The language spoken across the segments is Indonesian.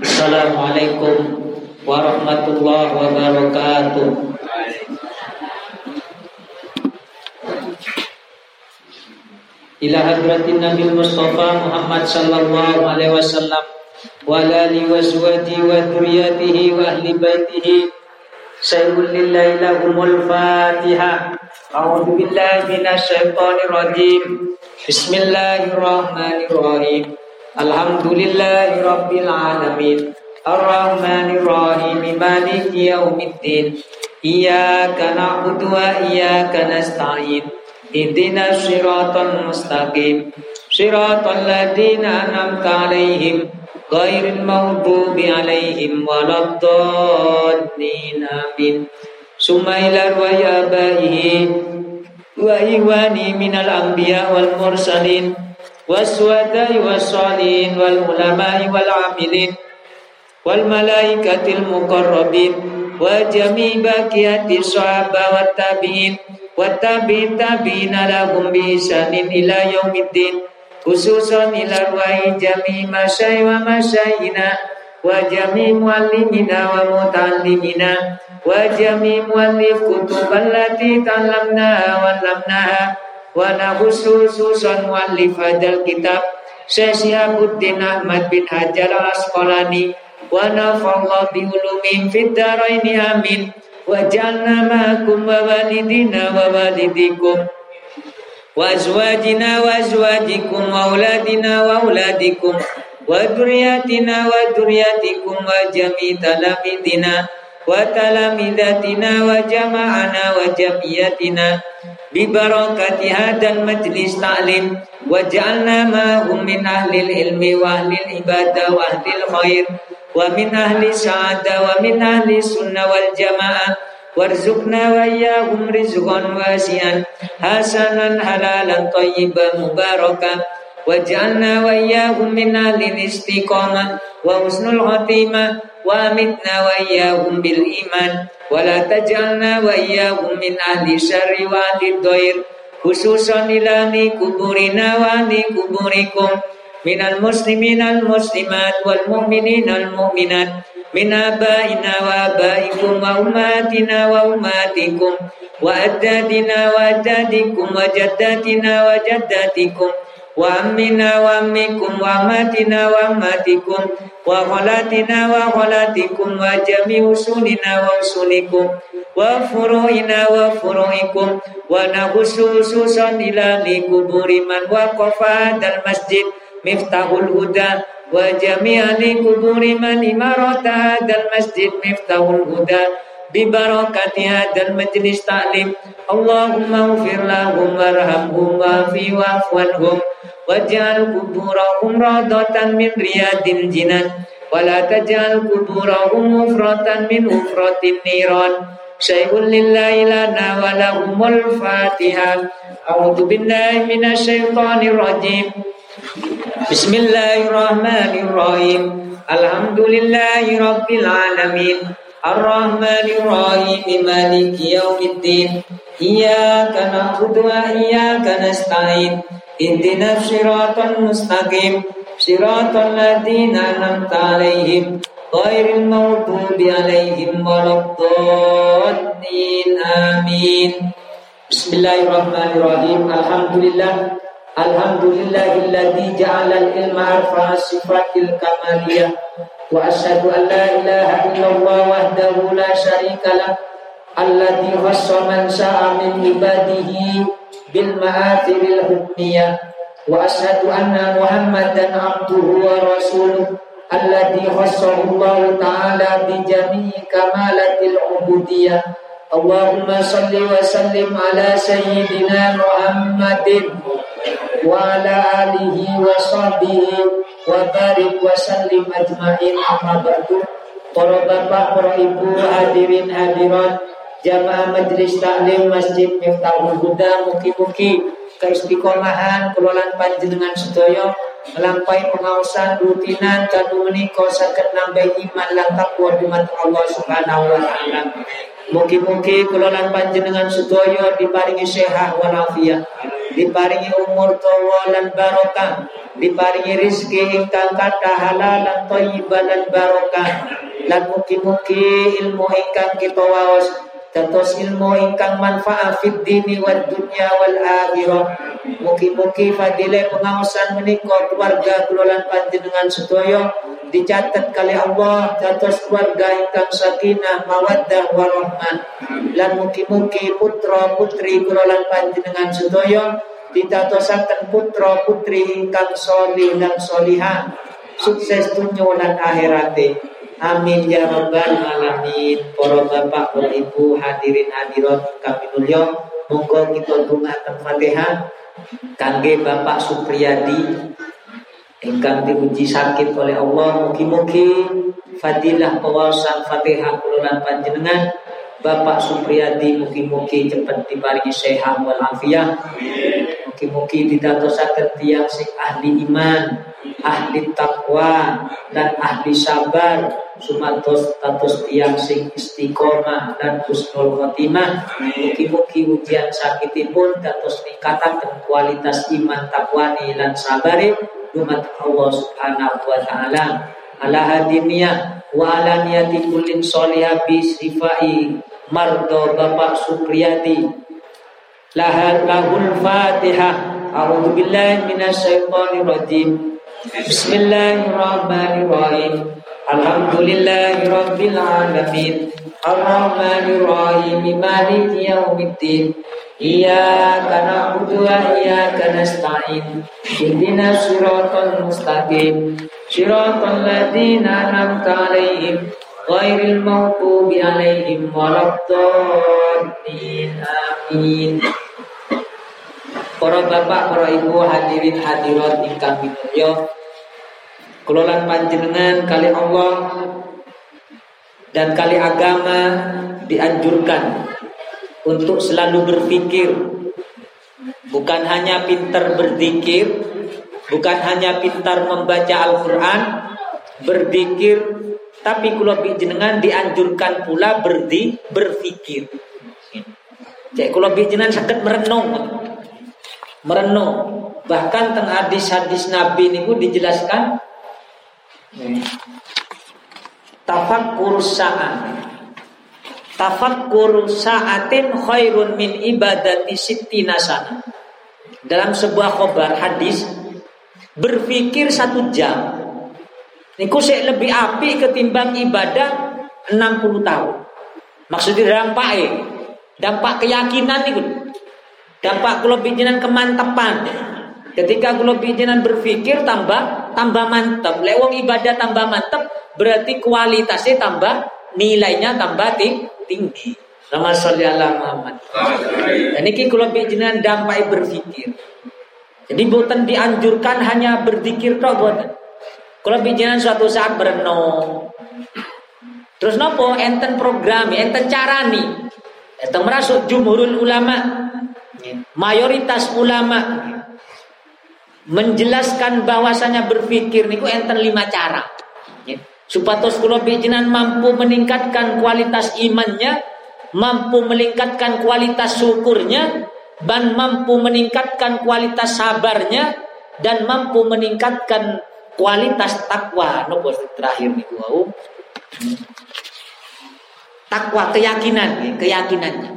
Assalamualaikum warahmatullahi wabarakatuh. Ila hadratin Nabi Mustafa Muhammad sallallahu alaihi wasallam wa alihi wa azwajihi wa dzurriyyatihi wa ahli baitihi. Sayyidul lillahi lahumul fatihah A'udzu billahi minasy syaithanir rajim Bismillahirrahmanirrahim Alhamdulillahi Rabbil Alamin. Ar-Rahmanir-Rahim. Maliki Yawmiddin. Iyaka na'budu wa iyaka nasta'in. Ihdinas siratal mustaqim. Sumailar wa yabaihi wa minal anbiya wal mursalin والسوداء والصالحين والعلماء والعاملين والملائكة المقربين وجميع بقية الصحابة والتابعين والتابعين تابعين لهم بإحسان إلى يوم الدين خصوصا إلى أرواح جميع مشاي ومشايخنا وجميع معلمنا ومتعلمنا وجميع مؤلف كتب التي تعلمناها وعلمناها wa khususan muallif hadal kitab. Syekh Syihabuddin Ahmad bin Hajar al-Asqalani wa nafallahu bi ulumin fid dharaini amin. Wa ja'alna ma'akum wa walidina wa walidikum. Wa azwajina wa azwajikum wa auladina wa auladikum. Wa dzurriyyatina wa dzurriyyatikum wa jami' talamidina wa talamidatina wa jama'ana wa jamiyatina bibarakati hadan majlis ta'lim waj'alna ma'hum min ilmi wa ahlil ibadah wa khair wa min ahli sa'adah wa ahli sunnah wal jamaah warzuqna wa iyyahum rizqan wasi'an hasanan halalan tayyiban mubarakan waj'alna wa iyyahum min ahli wa iman wala tajalna wa iyyahum min ahli syarri wa ahli khususan ila ni kuburina wa ni kuburikum. Minal muslimina al muslimat wal mu'minina al mu'minat. Min abaina wa abaikum wa ummatina wa ummatikum. Wa ajdadina wa ajdadikum wa jaddatina wa jaddatikum وأمنا وأمكم وأماتنا وأماتكم وخلاتنا وخلاتكم وجميع أصولنا وأصولكم وفروعنا وفروعكم ونخص خصوصا إلى لقبور من وقف هذا المسجد مفتاح الهدى وجميع لقبور من إمارة هذا المسجد مفتاح الهدى ببركة هذا المجلس تعليم اللهم اغفر لهم وارحمهم وافي واعف عنهم واجعل قبورهم روضة من رياض الجنان. ولا تجعل قبورهم مفرة من مفرة النيران. شيء لله لنا ولهم الفاتحة. أعوذ بالله من الشيطان الرجيم. بسم الله الرحمن الرحيم. الحمد لله رب العالمين. الرحمن الرحيم مالك يوم الدين. إياك نعبد وإياك نستعين. اهدنا الصراط المستقيم صراط الذين أنعمت عليهم غير المغضوب عليهم ولا الضالين آمين بسم الله الرحمن الرحيم الحمد لله الحمد لله الذي جعل العلم أرفع الصفات الكمالية وأشهد أن لا إله إلا الله وحده لا شريك له الذي خص من شاء من عباده bil ma'athiril humniyah wa ashadu anna muhammadan abduhu wa rasuluh alladhi khassahu Allah ta'ala bi jami'i kamalatil ubudiyah Allahumma salli wa sallim ala sayyidina Muhammadin wa ala alihi wa sahbihi wa barik wa sallim ajma'in amma ba'du para bapak, para ibu, hadirin, hadirat jamaah majelis taklim Masjid Miftahul Huda mugi-mugi keistiqomahan kelolaan panjenengan sedaya melampai pengawasan rutinan kanu menika saged nambah iman lan takwa dumateng Allah Subhanahu wa taala. Mugi-mugi kelolaan panjenengan sedaya diparingi sehat walafiat. diparingi umur tuwa lan barokah diparingi rizki ingkang kata halal lan thayyibah lan barokah lan mugi-mugi ilmu ingkang kita waos dados ilmu ingkang manfaat fid dini wad dunya wal akhirah. Mugi-mugi fadilah pengawasan menika keluarga kula lan panjenengan sedaya dicatat kali Allah dados keluarga ingkang sakinah mawaddah warahmah lan mugi-mugi putra putri kula lan panjenengan sedaya ditatosaken putra putri ingkang solih dan solihah sukses dunia dan akhirate amin ya rabbal alamin. Para bapak para ibu hadirin hadirat kami mulya monggo kita dongaken Fatihah. Kangge Bapak Supriyadi ingkang diuji sakit oleh Allah. Mugi-mugi fadilah pewasan Fatihah kula panjenengan. Bapak Supriyadi mugi-mugi cepat diparingi sehat wal afiat. Mugi-mugi didatosaken tiyang sing ahli iman, ahli takwa dan ahli sabar sumatos status tiyang sing istiqomah dan husnul khotimah. Mugi-mugi ujian sakitipun dados ningkataken kualitas iman takwani lan sabare dumat Allah Subhanahu wa taala. Ala hadiniyah wa ala niyati kullin sholihah bi sifai mardo Bapak Supriyadi lahul Fatihah A'udzu billahi minasyaitonir rajim Bismillahirrahmanirrahim Alhamdulillahi rabbil alamin. Arrahmanir rahim. Maliki yaumiddin. Iyyaka na'budu wa iyyaka nasta'in. Ihdinas siratal mustaqim. Siratal ladzina an'amta 'alaihim ghairil maghdubi alaihim waladdallin. Amin. Para bapak, para ibu hadirin hadirat ingkang minulya kelolaan panjenengan kali Allah dan kali agama dianjurkan untuk selalu berpikir bukan hanya pintar berzikir bukan hanya pintar membaca Al-Qur'an berzikir tapi kalau jenengan dianjurkan pula berdi berpikir. Cek kalau jenengan sakit merenung. Merenung. Bahkan tengah hadis-hadis Nabi ini dijelaskan tafakkur sa'at. Tafakkur sa'atin khairun min ibadati sittina sana. Dalam sebuah khobar hadis berpikir satu jam Niku sik lebih api ketimbang ibadah 60 tahun. Maksudnya dampak eh, dampak keyakinan niku. Dampak kula bijinan kemantepan. Ketika kula bijinan berpikir tambah tambah mantep. Lewong ibadah tambah mantep berarti kualitasnya tambah nilainya tambah tinggi. Nama sholli ala Muhammad. Dan ini kula bijinan dampak berpikir. Jadi bukan dianjurkan hanya berzikir toh buatan. Kalau bijinan suatu saat berenung. Terus nopo enten program, enten carani. Enten merasuk jumhurul ulama. Mayoritas ulama menjelaskan bahwasanya berpikir niku enten lima cara. Supatos kula bijinan mampu meningkatkan kualitas imannya, mampu meningkatkan kualitas syukurnya, dan mampu meningkatkan kualitas sabarnya, dan mampu meningkatkan kualitas takwa. Nopo terakhir niku wau. Takwa keyakinan ya, keyakinannya.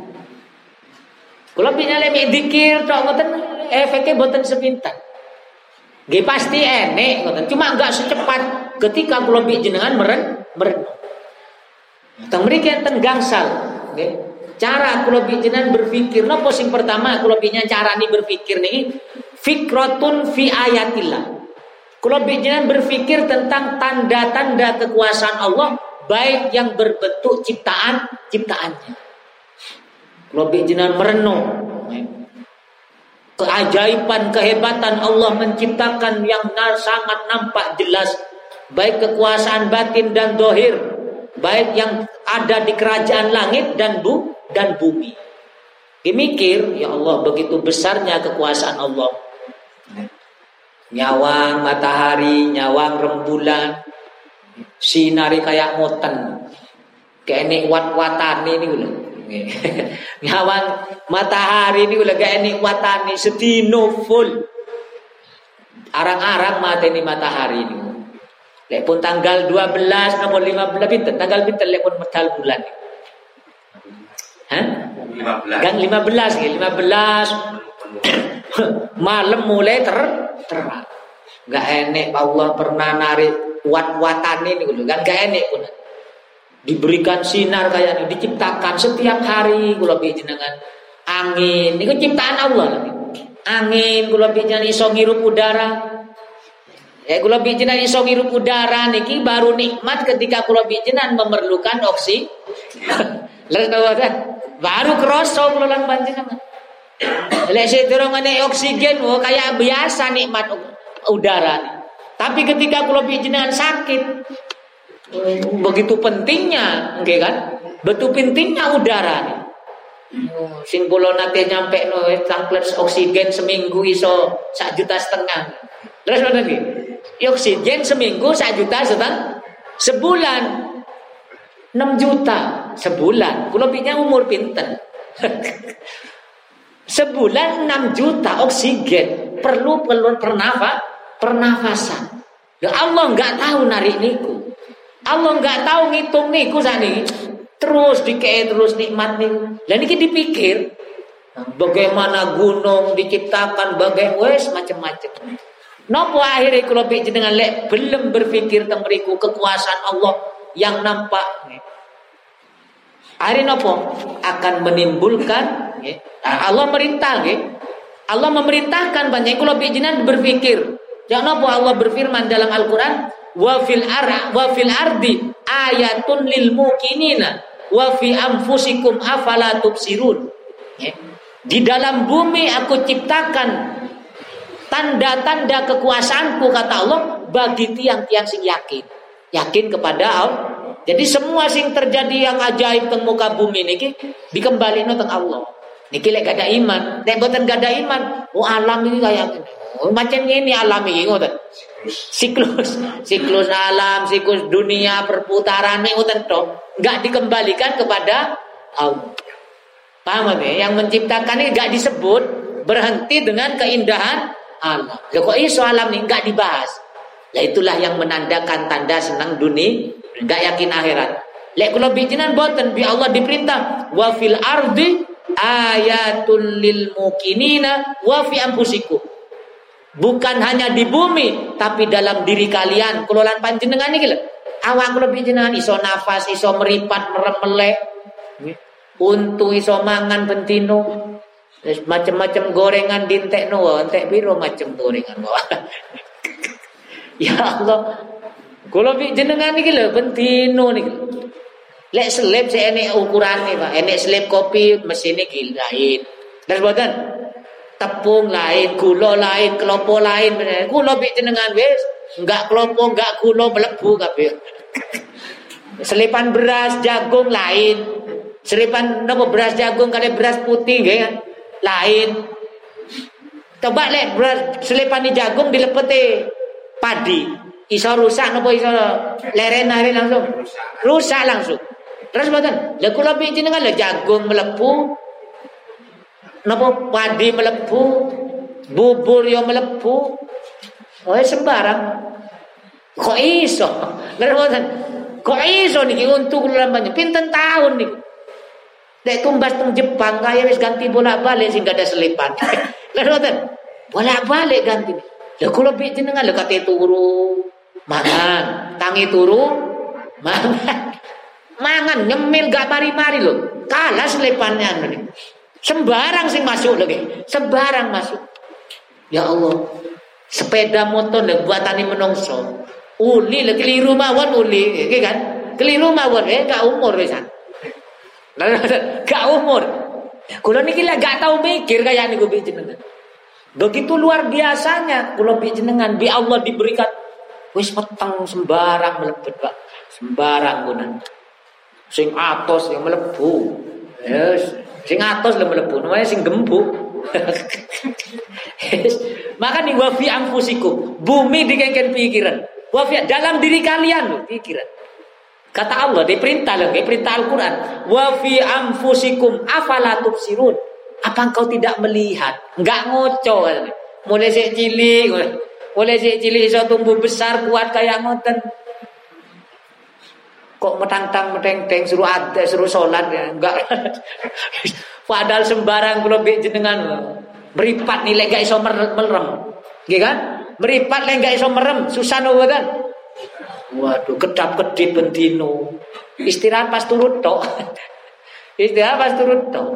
Kalau punya lemi dikir tok ngoten efeknya boten sepintar Gak pasti enek cuma enggak secepat ketika kula jenengan meren meren. Teng mriki enten gangsal cara kula jenengan berpikir napa sing pertama kula cara nih berpikir nih fikratun fi ayatillah. Kalau bijinan berpikir tentang tanda-tanda kekuasaan Allah baik yang berbentuk ciptaan ciptaannya. Kalau bijinan merenung keajaiban kehebatan Allah menciptakan yang sangat nampak jelas baik kekuasaan batin dan dohir baik yang ada di kerajaan langit dan bu dan bumi. Dimikir ya Allah begitu besarnya kekuasaan Allah nyawang matahari, nyawang rembulan, sinari kayak moten. Kayak wat-watan ini gitu. Ngawang matahari ini enik watani sedino full. Arang-arang mata ini matahari ini. Lek pun tanggal 12 nomor 15 pinten tanggal pinten lek pun medal bulan. Hah? 15. Gang 15 ya, 15. Malam mulai ter terang. Gak enek Allah pernah narik wat-watan ini dulu kan gak enek pun. Diberikan sinar kayak ini diciptakan setiap hari kula jenengan angin ini ciptaan Allah. Angin kula jenengan iso ngirup udara. Eh kula jenengan iso ngirup udara niki baru nikmat ketika kula jenengan memerlukan oksi. Lalu baru kroso kula lan panjenengan. Lek sedurung oksigen oh kayak biasa nikmat udara. Tapi ketika kalau jenengan sakit, begitu pentingnya, enggak kan? Betul pentingnya udara nih. Oh, sing nyampe no tangklet oksigen seminggu iso sak juta setengah. Terus mana nih? Oksigen seminggu sak juta setengah sebulan 6 juta sebulan. Kula pikir umur pinten. sebulan 6 juta oksigen perlu perlu pernafas pernafasan. Ya Allah nggak tahu narik niku. Allah nggak tahu ngitung niku sani. Terus dikei terus nikmat niku. Dan ini dipikir bagaimana gunung diciptakan, bagaimana wes macam-macam. Nopo akhirnya kalau pikir dengan lek belum berpikir tentang kekuasaan Allah yang nampak. Hari nopo akan menimbulkan Allah merintah Allah memerintahkan banyak kalau bijinan berpikir Jangan apa Allah berfirman dalam Al-Quran, wa fil ar wa fil ardi ayatun lil mukinina wa fi anfusikum afala tubsirun. Ya. Di dalam bumi aku ciptakan tanda-tanda kekuasaanku kata Allah bagi tiang-tiang sing yakin. Yakin kepada Allah. Jadi semua sing terjadi yang ajaib teng muka bumi niki dikembalikan teng Allah. Niki lek gak ada iman, nek boten gak ada iman, oh alam ini kayak. Oh, macam ini alam ini ngoten. Siklus, siklus alam, siklus dunia, perputaran ini ngoten tok, enggak dikembalikan kepada Allah. Paham ya? Yang menciptakan ini enggak disebut berhenti dengan keindahan Allah. Ya kok iso alam ini enggak dibahas. Ya itulah yang menandakan tanda senang dunia, enggak yakin akhirat. Lek kula bijinan boten bi Allah diperintah wa fil ardi ayatul lil mukinina wa fi anfusikum. Bukan hanya di bumi, tapi dalam diri kalian. Kelolaan panjenengan ini Awak lebih jenengan iso nafas, iso meripat, meremelek. Untu iso mangan bentino. Macam-macam gorengan dintek no, entek biro macam gorengan. ya Allah. Kalau jenengan ini lho bentino nih. Lek selip saya ini ukuran nih pak. Enek selip kopi mesin ini lain. Dan buatan tepung lain, gula lain, kelopo lain. Gula bi jenengan wis, enggak kelopo, enggak gula melebu kabeh. Selipan beras jagung lain. Selipan napa beras jagung kali beras putih kan? Lain. Coba lek beras selipan jagung dilepeti padi. Iso rusak napa iso leren langsung? Rusak langsung. Terus mboten. Lek kula bi jenengan lek jagung melebu Napa padi melebu, bubur yo melebu. Oh sembarang. Kok iso? Ngerti Kok iso niki untuk lamanya pinten tahun niki. Dek tumbas teng Jepang kaya wis ganti bolak-balik sing ada selipan. Ngerti Bolak-balik ganti. Lah kula bi jenengan lho kate turu mangan, tangi turu mangan. Mangan nyemil gak mari-mari lho. Kalah selipannya nih. Sembarang sing masuk lagi. Sembarang masuk. Ya Allah. Sepeda motor nek buatane menungso. Uli lagi keliru mawon uli, iki kan? Keliru mawon eh gak umur wisan. gak umur. Kula niki lah gak tahu mikir kayak niku jenengan. Begitu luar biasanya kula jenengan bi Allah diberikan wis peteng sembarang melebet, Pak. Sembarang gunan. Sing atos yang melebu. Yes, Sing atos lho mlebu, namanya sing gembuk. Maka nih wafi angfusiku, bumi dikengken pikiran. Wafi dalam diri kalian loh pikiran. Kata Allah di perintah lagi, perintah Al-Quran. Wa fi anfusikum afala tubsirun. Apa engkau tidak melihat? Enggak ngoco. Mulai si cilik, mulai si cilik iso tumbuh besar kuat kayak ngoten. Kok metang-tang meteng-teng suruh ada suruh sholat ya enggak. Padahal sembarang kalau jenengan beripat nilai gak iso merem. Nggih kan? Beripat lek gak iso merem, susah nopo kan? Waduh, kedap kedip bentino. Istirahat pas turut tok. Istirahat pas turut tok.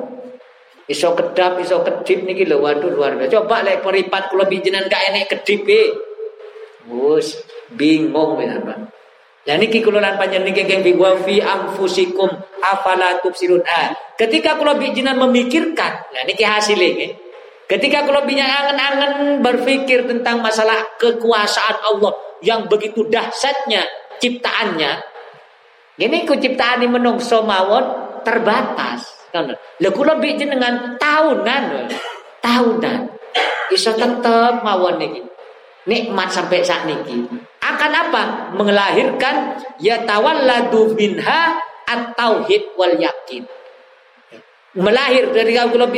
Iso kedap, iso kedip niki lho, waduh luar biasa. Coba lek peripat kula bijinan gak enek kedip e. Wus, bingung benar Pak. Lah niki kula lan panjenengan niki keng wa fi anfusikum afala tubsirun. Ah, ketika kula bijinan memikirkan, lah niki hasilnya. Ketika kalau binya angen-angen berpikir tentang masalah kekuasaan Allah, yang begitu dahsyatnya ciptaannya. Ini ku ciptaan ini menungso mawon terbatas. Lha kula lebih jenengan tahunan. Tahunan. Iso tetep mawon niki. Nikmat sampai saat niki. Akan apa? Melahirkan ya tawalladu minha at-tauhid wal yakin. Melahir dari kula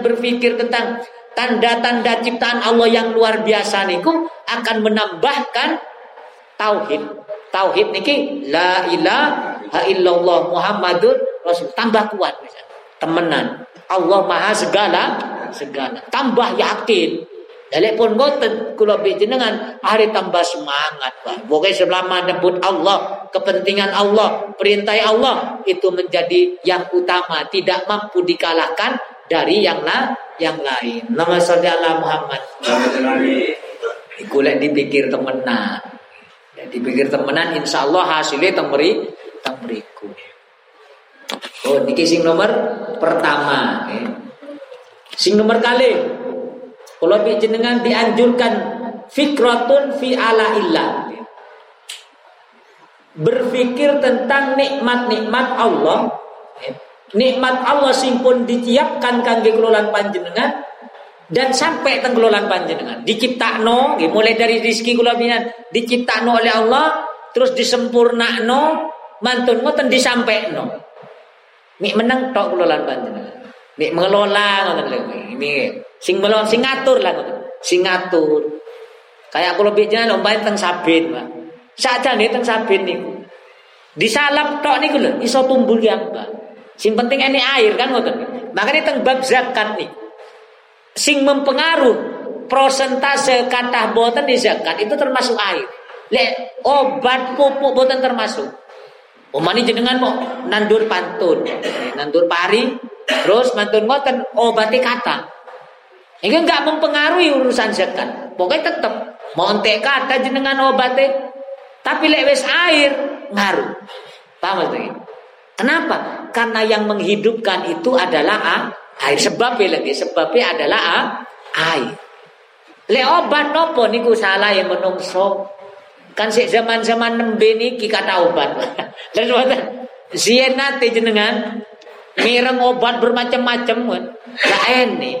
berpikir tentang tanda-tanda ciptaan Allah yang luar biasa niku akan menambahkan tauhid. Tauhid niki la ilaha illallah Muhammadur Rasul. Tambah kuat. Temenan. Allah Maha segala segala. Tambah yakin. Dalek pun ngoten kula jenengan hari tambah semangat, Pak. Pokoknya selama nyebut Allah, kepentingan Allah, perintah Allah itu menjadi yang utama, tidak mampu dikalahkan dari yang lain yang lain. Nama saudara Muhammad. Kulek dipikir temenan. Ya, dipikir temenan insya Allah hasilnya temeri temeriku. Oh, niki sing nomor pertama. Ya. Sing nomor kali. Kalau jenengan dianjurkan fikratun fi ala illah. Berpikir tentang nikmat-nikmat Allah. Nikmat Allah sing pun ditiapkan kangge kelolaan panjenengan dan sampai teng kelolaan panjenengan. Diciptakno mulai dari rezeki kula binan diciptakno oleh Allah terus disempurnakno mantun ngoten disampaikno nik menang tok kelolaan panjenengan. Nik mengelola ngoten ini sing melon sing ngatur lah ngoten sing ngatur kayak kula bijan lomba teng sabin Pak sakjane teng sabin niku disalap tok niku lho iso tumbuh yang Pak Sing penting ini air kan ngoten. Makanya teng bab zakat nih. Sing mempengaruh prosentase kata boten di zakat itu termasuk air. Le obat pupuk boten termasuk. Umani jenengan mau nandur pantun, nandur pari, terus mantun ngoten obati kata. Ini enggak mempengaruhi urusan zakat. Pokoknya tetap mau entek kata jenengan obatnya, tapi lek wis air ngaruh. Paham maksudnya? Kenapa? Karena yang menghidupkan itu adalah air. Sebabnya lagi, sebabnya adalah air. Le obat nopo niku salah yang menungso. Kan si zaman-zaman nembe niki kata obat. Lalu Zien nanti jenengan mireng obat bermacam-macam kan. Gak enak.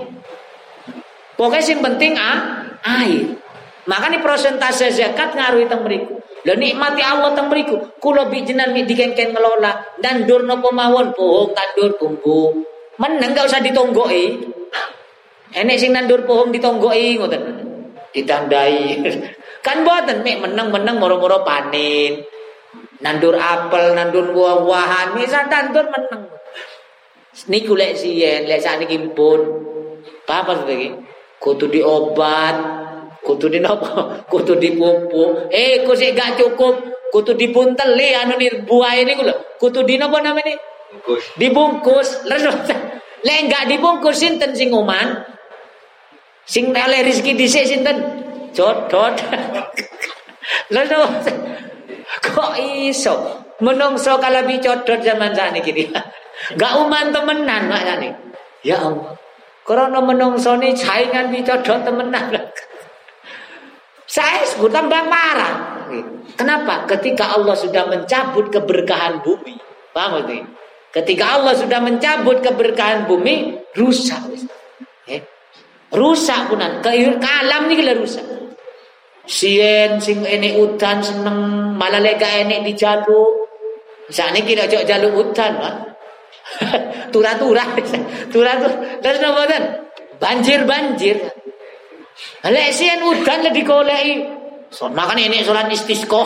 Pokoknya yang penting ah, air. Makanya prosentase zakat ngaruh teng mriku. Lho nikmati Allah teng mriku. Kula bijenan mi dikengken ngelola nandur napa mawon pohon tandur bumbu. Meneng gak usah ditonggoki. Enek sing nandur pohon ditonggoki ngoten. Ditandai. kan boten mek meneng-meneng moro-moro panen. Nandur apel, nandur buah-buahan, misal tandur meneng. Niku lek siyen, lek sakniki pun. Apa iki? Kudu diobat, kutu di nopo? Kutu dipupuk. Eh ku sih gak cukup? Kutu dibuntel li anu ni buah ini kulo kutu di nopo namanya bungkus. Dibungkus. Lalu le gak dibungkus sinten sing uman sing oleh rezeki dhisik sinten? Jodot. Lalu kok iso? Menungso kalau bicodot zaman saat ini gak uman temenan makanya ya Allah karena menungso ini saingan bicodot temenan saya tambah marah. Kenapa? Ketika Allah sudah mencabut keberkahan bumi. Paham itu? Ketika Allah sudah mencabut keberkahan bumi, rusak. Ya. Rusak punan. Ke alam ini rusak. Sien sing ini udan seneng malah lega ini di jalur. Saat ini kita cok jalur hutan, Pak. Turah-turah, turah-turah. Terus napa Banjir-banjir. Lek sian udan lebih kolei. So, makan ini sholat istisqo.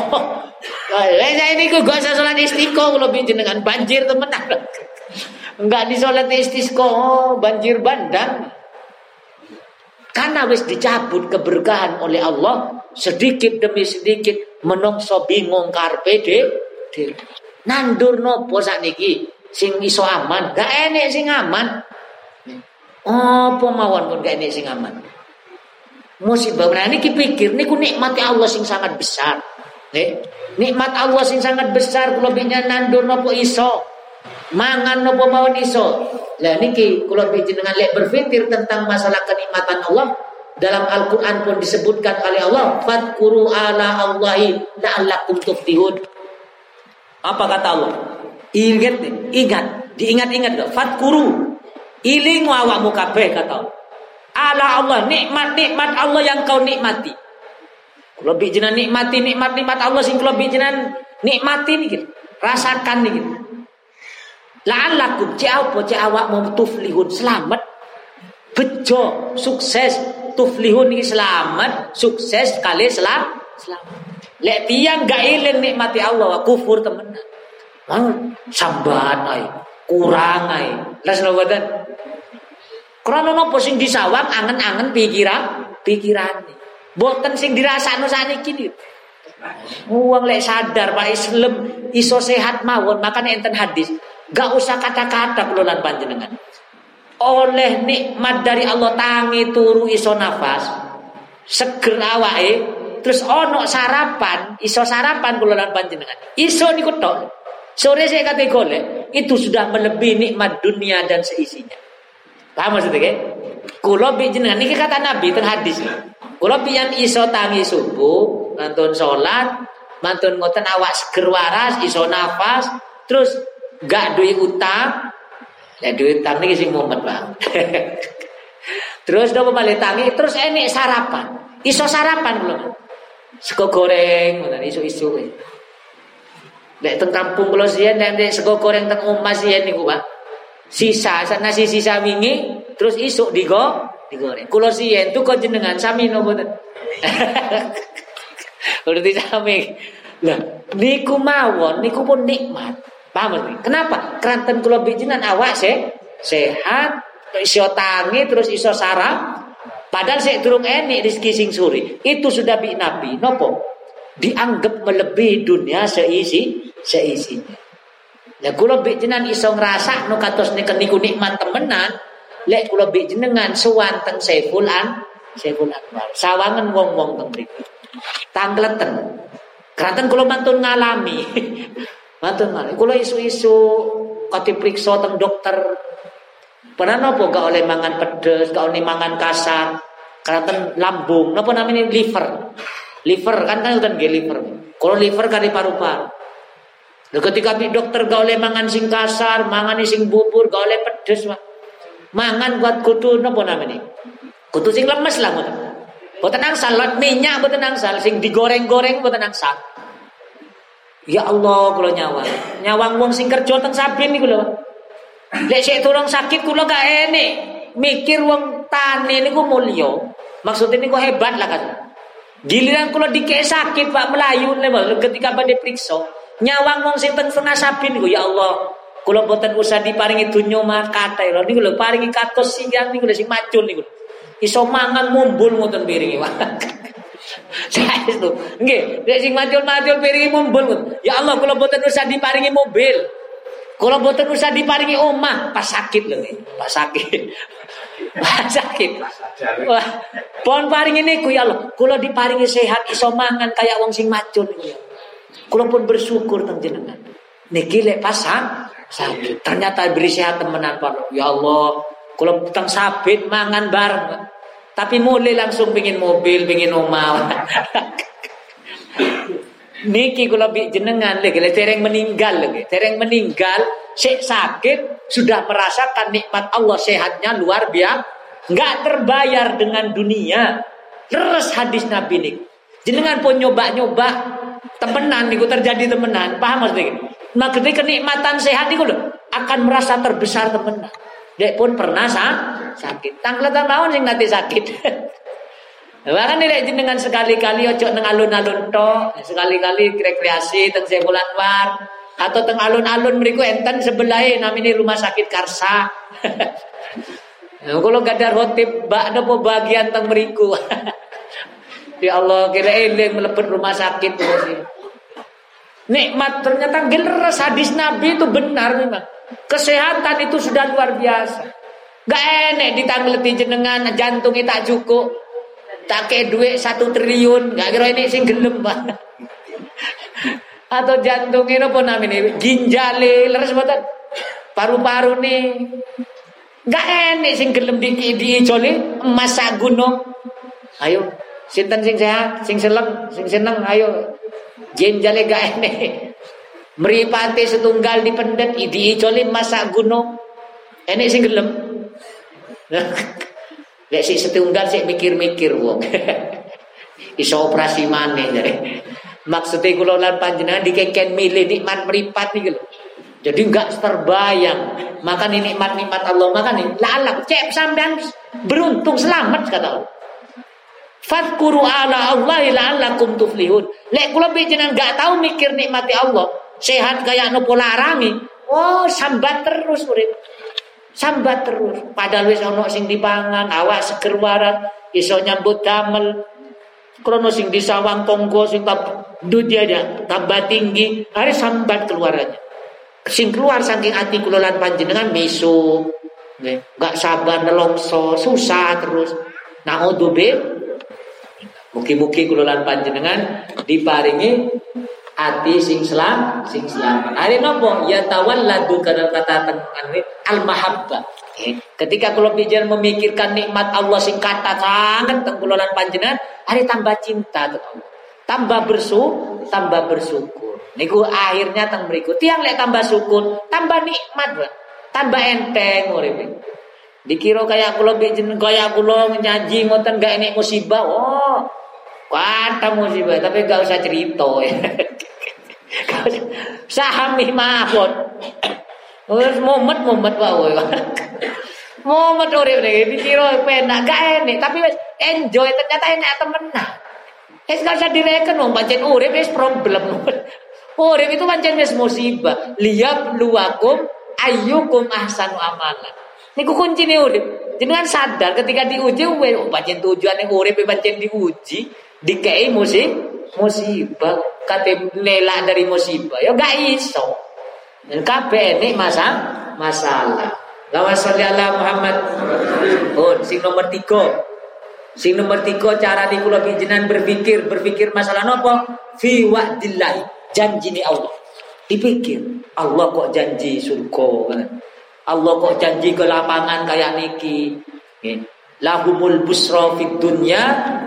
Lek saya ini gak usah sholat istisqo lebih jenengan banjir temen. Enggak di sholat istisqo, banjir bandang. Karena wis dicabut keberkahan oleh Allah sedikit demi sedikit menungso bingung karpe de, de. nandur nopo sakniki sing iso aman. Gak enek sing aman. Apa mawon pun gak enek sing aman? Musibah. Nah niki pikir niku nikmati Allah sing sangat besar. Nih nikmat Allah sing sangat besar kula nandur nopo iso? Mangan nopo mawon iso? Lah niki kula jenengan lek berpikir tentang masalah kenikmatan Allah dalam Al-Qur'an pun disebutkan oleh Allah fadkuru ala Allahi la'allakum tuflihun. Apa kata Allah? Ingat ingat, diingat-ingat gak? Fadkuru. Iling awakmu kabeh kata. Ala Allah, nikmat-nikmat Allah yang kau nikmati. Kalau bijinan nikmati nikmat-nikmat Allah sing kalau bijinan nikmati nih Rasakan nih gitu. La'allakum ci awakmu tuflihun selamat bejo sukses tuflihun ini selamat sukses kali selam selamat lek tiang gak ilen nikmati Allah kufur temen Mang sambat ay kurang ay las badan Krono nopo sing disawang angen-angen pikiran pikiran boten sing dirasakno saniki kini Uang lek sadar Pak Islam iso sehat mawon makanya enten hadis Gak usah kata-kata kelolaan panjenengan. Oleh nikmat dari Allah tangi turu iso nafas, seger awake, terus ono sarapan, iso sarapan kelolaan panjenengan. Iso niku tok. Sore saya kata golek, itu sudah melebihi nikmat dunia dan seisinya. Paham maksudnya? Kulo jenengan niki kata Nabi teng hadis. Kulo yang iso tangi subuh, mantun sholat, mantun ngoten awak seger waras, iso nafas, terus gak duit utang ya duit utang ini sing mumet bang terus udah balik tangi terus ini sarapan iso sarapan belum sego goreng ngoten isu-isu Lek teng kampung kula siyen nek sego goreng teng omah siyen niku Pak. Sisa nasi sisa wingi terus isuk digo digoreng. Kula siyen tuh kok jenengan sami napa mboten? Berarti sami. Lah niku mawon niku pun nikmat. Paham Kenapa? Keranten kula bijinan awak se sehat, iso tangi terus iso sarang. Padahal saya durung enik rezeki sing suri. Itu sudah bi Nabi. Nopo? Dianggap melebihi dunia seisi seisinya. Ya kula bijinan iso ngrasa no katos niku nikmat temenan. Lek kula bijenengan sowan teng Saiful An Saiful Anwar. Sawangan wong-wong teng mriku. Tangleten. Keranten kula mantun ngalami. Matur malih. Kula isu-isu kati periksa teng dokter. Pernah nopo gak oleh mangan pedes, gak oleh mangan kasar. Karena lambung, nopo namanya liver. Liver kan kan udah nggih liver. Kalau liver kali paru-paru. Lalu ketika dokter gak oleh mangan sing kasar, mangan sing bubur, gak oleh pedes, Pak. Mangan buat kudu nopo namanya? Kudu sing lemes lah, Boten angsal, minyak boten angsal, sing digoreng-goreng boten angsal. Ya Allah kula nyawang. Nyawang wong sing kerja teng Sabin niku lho. Lek sik tulung sakit kula gak enek. Mikir wong tani niku mulya. Maksudnya niku hebat lah kan. Giliran kula dikek sakit Pak melayu level ketika badhe periksa. Nyawang wong sing teng tengah Sabin niku ya Allah. Kula boten usah diparingi dunya mat kathah lho niku lho paringi katos siang niku sing macul niku. Iso mangan mumbul ngoten piringi. Saya itu. Nggih, nek sing macul-macul piringi mumbul. Ya Allah, kula boten usah diparingi mobil. Kula boten usah diparingi omah, pas sakit lho Pas sakit. Pas sakit. Wah, pon paringi niku ya Allah. Kula diparingi sehat iso mangan kayak wong sing macul niku Kula pun bersyukur teng jenengan. Niki lek pasang sakit. Ternyata beri sehat temenan Pak. Ya Allah, kula teng sabit mangan bareng. Tapi mulai langsung pingin mobil, pingin omah. Niki kalau bi jenengan lagi, tereng meninggal lagi, tereng meninggal, sek sakit sudah merasakan nikmat Allah sehatnya luar biasa, nggak terbayar dengan dunia. Leres hadis Nabi nih. Jenengan pun nyoba-nyoba temenan niku terjadi temenan, paham maksudnya? Maka kenikmatan sehat itu loh akan merasa terbesar teman. Dek pun pernah sah, sakit. Tangklatan tahun sing nanti sakit. Bahkan nih dengan sekali-kali ojo neng alun-alun to, sekali-kali rekreasi teng sebulan war atau teng alun-alun meriku enten sebelah namanya rumah sakit Karsa. Kalau gak ada roti, bak ada bagian teng meriku. ya Allah kira eling melepet rumah sakit terus. Nikmat ternyata gilres hadis Nabi itu benar memang. Kesehatan itu sudah luar biasa. Gak enek ditangleti jenengan jantungnya tak cukup. Tak kayak duit satu triliun. Gak kira ini sing gelem Atau jantungnya apa namanya? Ginjale leres boten. Paru-paru nih. Gak enek sing gelem di diicoli emas sak gunung. Ayo, sinten sing sehat, sing seneng, sing seneng, ayo. Ginjale gak enek. Meripati setunggal di pendet diicoli masa gunung. Enek sing gelem. Lek si setunggal sih mikir-mikir wong. Iso operasi maneh jare. Maksudnya kula lan panjenengan dikengken milih nikmat meripat nih lho. Jadi enggak terbayang. Maka nikmat-nikmat Allah maka nih lalak cek sampean beruntung selamat kata Allah. Fadkuru ala Allah la'allakum tuflihun. Lek kula jenengan enggak tahu mikir nikmati Allah, sehat kayak nopo larangi oh sambat terus urip. Sambat terus. Padahal wis ana sing dipangan awak seger warat iso nyambut damel. Krono sing disawang tonggo sing tab dudia tambah tinggi hari sambat keluarannya. Sing keluar saking ati kula lan panjenengan mesu nggak sabar nelongso susah terus. Naudzubillah Mugi-mugi kula lan panjenengan diparingi ati sing selam sing selamat. Hari nopo ya tawalladu kada kata tengan al mahabbah. Ketika kalau bicara memikirkan nikmat Allah sing kata sangat tengkulolan panjenengan, hari tambah cinta Tambah bersu, tambah bersyukur. Niku akhirnya teng berikut. Tiang lek tambah syukur, tambah nikmat, tambah enteng urip. Dikira kayak kula bijen kayak kula nyaji ngoten gak enek musibah. Oh, kata musibah tapi gak usah cerita ya. Sahami mawon. Wis mumet-mumet wae. Mumet urip iki dikira penak gak enek, tapi enjoy ternyata enak temenan. Wis gak usah direken wong pancen urip wis problem. Urip itu pancen wis musibah. Liyab luwakum ayyukum ahsanu amalan. Niku kuncine urip. Jenengan sadar ketika diuji oh, pancen tujuane urip pancen diuji, dikei musibah musibah. Kate nela dari musibah ya gak iso. Dan kabeh ini masa masalah. Lawan sholli ala Muhammad. Oh sing nomor tiga. Sing nomor tiga cara di kula jenengan berpikir. Berpikir masalah nopo? Fi wa'dillah janji ni Allah. Dipikir Allah kok janji surga? Allah kok janji ke lapangan kayak niki lahumul busra fid dunya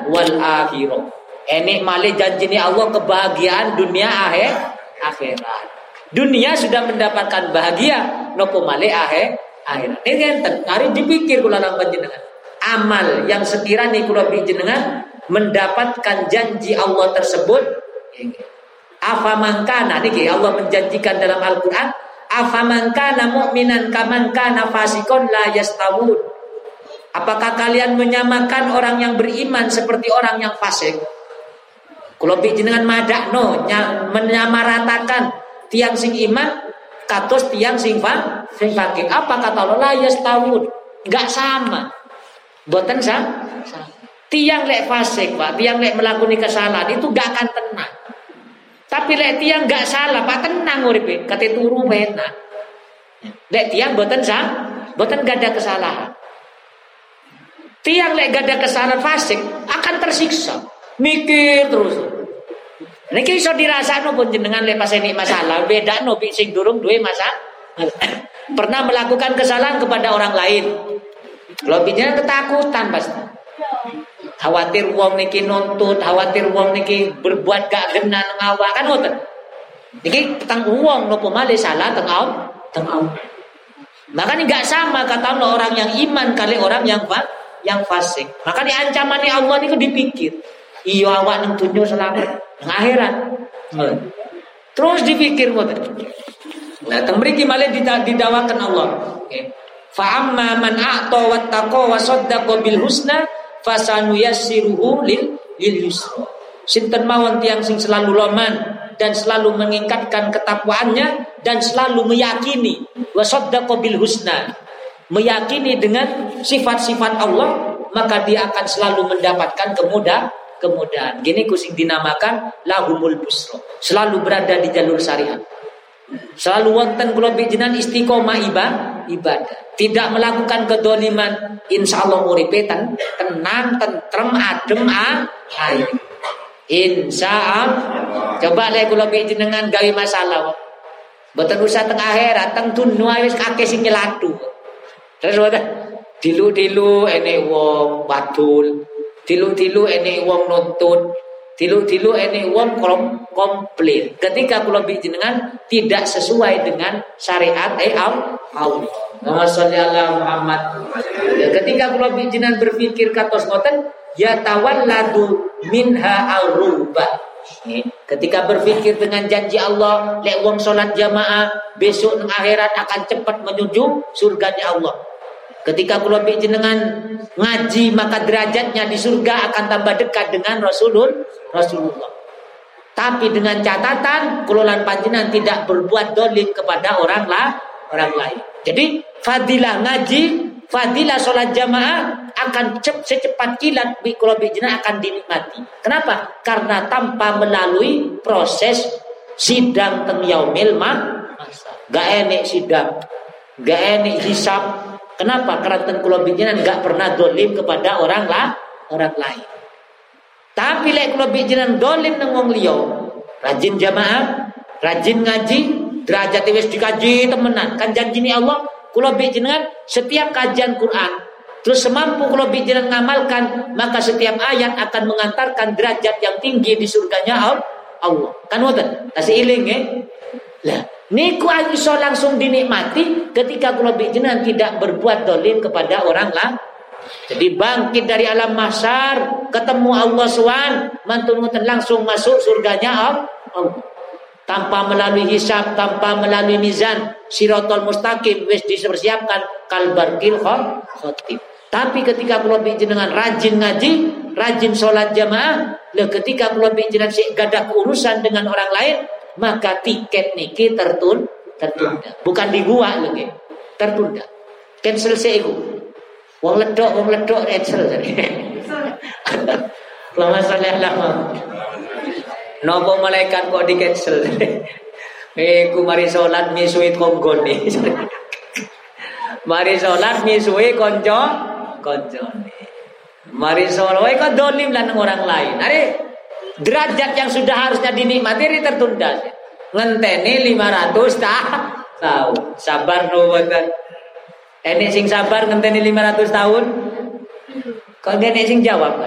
wal akhirah ini malih janji ini Allah kebahagiaan dunia akhir akhirat. Dunia sudah mendapatkan bahagia, nopo malih akhir akhirat. Ini kan hari dipikir kula nang panjenengan. Amal yang sekiranya kula panjenengan mendapatkan janji Allah tersebut Afa mangkana niki Allah menjanjikan dalam Al-Qur'an afa mangkana mu'minan kaman kana fasikon la yastawun Apakah kalian menyamakan orang yang beriman seperti orang yang fasik? Kalau jenengan madakno menyamaratakan tiang sing iman katos tiang sing fa sing fakir. Apa kata Allah la yastawun? Enggak sama. Boten sama. Tiang lek fasik, Pak, tiang lek melakukan kesalahan itu enggak akan tenang. Tapi lek tiang enggak salah, Pak tenang uripe, kate turu. Lek tiang boten sama, boten gak ada kesalahan. Tiang lek gak ada kesalahan fasik akan tersiksa. Mikir terus. Niki iso dirasakno pun jenengan lepas ini masalah, beda no sing durung duwe masalah. Pernah melakukan kesalahan kepada orang lain. Bicara ketakutan pasti. Khawatir uang niki nuntut, khawatir uang niki berbuat gak gena ngawak kan ngoten. Niki tentang uang nopo male salah tentang tentang Maka ini gak sama kata orang yang iman kali orang yang yang fasik. Maka di ancamannya Allah niku dipikir. Iya awak nang dunia selamat, nang akhirat. Terus dipikir ngoten. Nah, teng mriki didawakan Allah. Okay. Fa amma man a'ta wattaqa wa saddaqa bil husna fasanuyassiruhu lil lil yusra. Sinten mawon tiang sing selalu loman dan selalu mengingatkan ketakwaannya dan selalu meyakini wa saddaqa bil husna. Meyakini dengan sifat-sifat Allah, maka dia akan selalu mendapatkan kemudahan kemudahan. Gini kusing dinamakan lahumul busro. Selalu berada di jalur syariat. Selalu wonten kula bijinan istiqomah ibadah. Tidak melakukan kedoliman, insya Allah uripe ten, tenang, tentrem, adem, air. Insya Allah. Coba lek kula bijinan gawe masalah. Boten usah teng akhirat, teng dunia wis kakek sing nyelatu. Terus boten dilu-dilu ene wong badul, dilu-dilu ene wong nuntut, Tilu-tilu ini wong kom komplit. Ketika kula jenengan tidak sesuai dengan syariat eh Allah. Nama ala Muhammad. Ya, ketika kula jenengan berpikir katos ngoten ya tawalladu minha al-ruba. Ketika berpikir dengan janji Allah, lek wong salat jamaah besok akhirat akan cepat menuju surga Allah. Ketika kula jenengan ngaji maka derajatnya di surga akan tambah dekat dengan Rasulul Rasulullah. Tapi dengan catatan kelolaan panjenengan tidak berbuat dolim kepada orang lah orang lain. Jadi fadilah ngaji, fadilah sholat jamaah akan cep, secepat kilat bi jenengan akan dinikmati. Kenapa? Karena tanpa melalui proses sidang teng yaumil masa. Gak enek sidang, gak enek hisap, Kenapa? Karena tengkulo bijinan nggak pernah dolim kepada orang lah, orang lain. Tapi lek kulo dolim nang wong liya, rajin jamaah, rajin ngaji, derajat wis dikaji temenan. Kan janji ni Allah, kulo bijinan setiap kajian Quran Terus semampu kalau bijinan ngamalkan Maka setiap ayat akan mengantarkan derajat yang tinggi di surganya Allah Kan wonten kasih iling eh Lah Niku iso langsung dinikmati ketika kula jenengan tidak berbuat dolim kepada orang lain. Jadi bangkit dari alam masar, ketemu Allah Swan, mantun langsung masuk surganya Allah. Tanpa melalui hisab, tanpa melalui mizan, sirotol mustaqim wis dipersiapkan kalbarkil khotib. Tapi ketika kula jenengan rajin ngaji, rajin sholat jamaah, le ketika kula jenengan si gadah urusan dengan orang lain, maka tiket niki tertun tertunda. Bukan di gua lagi. Tertunda. Cancel itu. Wong ledok, wong ledok cancel. Lama salih lama. Nopo malaikat kok di cancel. Eh, ku mari sholat misuit konggon nih. mari sholat misui konco konco. Mari sholat, kok dolim lan orang lain. Hari derajat yang sudah harusnya dinikmati ini tertunda. Ngenteni 500 tahun. Sabar no wonten. Ini sing sabar ngenteni 500 tahun. Kok ini sing jawab.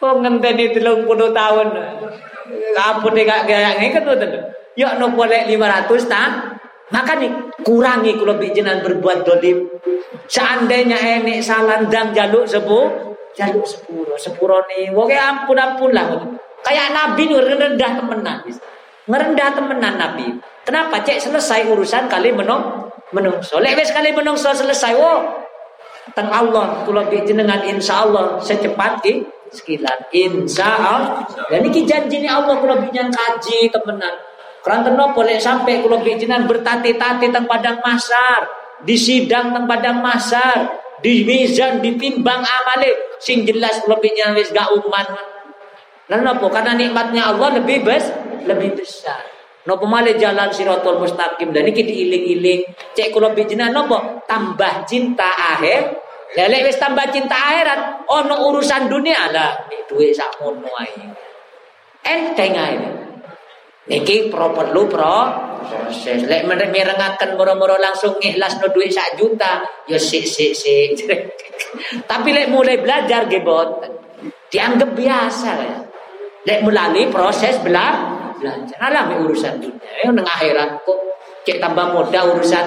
Kok ngenteni 30 tahun. Kapune gak kayak wonten. Yuk no boleh 500 tahun. Maka nih kurangi kalau bijinan berbuat dolim. Seandainya enek salandang jaluk sepuh jaluk sepuro sepuro nih woke ampun ampun lah. Kayak nabi nih rendah temenan. Ngerendah temenan nabi. Kenapa? Cek selesai urusan kali menong menungso. Lek wis kali menungso selesai wo. Teng Allah kula jenengan. Insya Allah secepat ki sekilan. Insya Allah. Dan ini janji Allah kula kaji temenan. Kerana nopo lek sampai kula jenengan bertati-tati teng padang masar. Di sidang teng padang masar di mizan ditimbang amale sing jelas lebihnya wis gak uman lan napa karena nikmatnya Allah lebih bes lebih besar. Napa male jalan siratul mustaqim? Dan iki diiling-iling. Cek kula bijinan napa tambah cinta akhir. Lek wis tambah cinta akhirat ono urusan dunia. Lah duit sakmono ae. Enteng ae Niki pro perlu pro proses. Lek mirengaken moro-moro langsung ikhlas no duit sak juta, ya sik sik sik. Tapi lek mulai belajar gebot dianggap biasa ya. Lek melalui proses bela belajar. Alami urusan dunia. Ya nang akhirat kok cek tambah muda urusan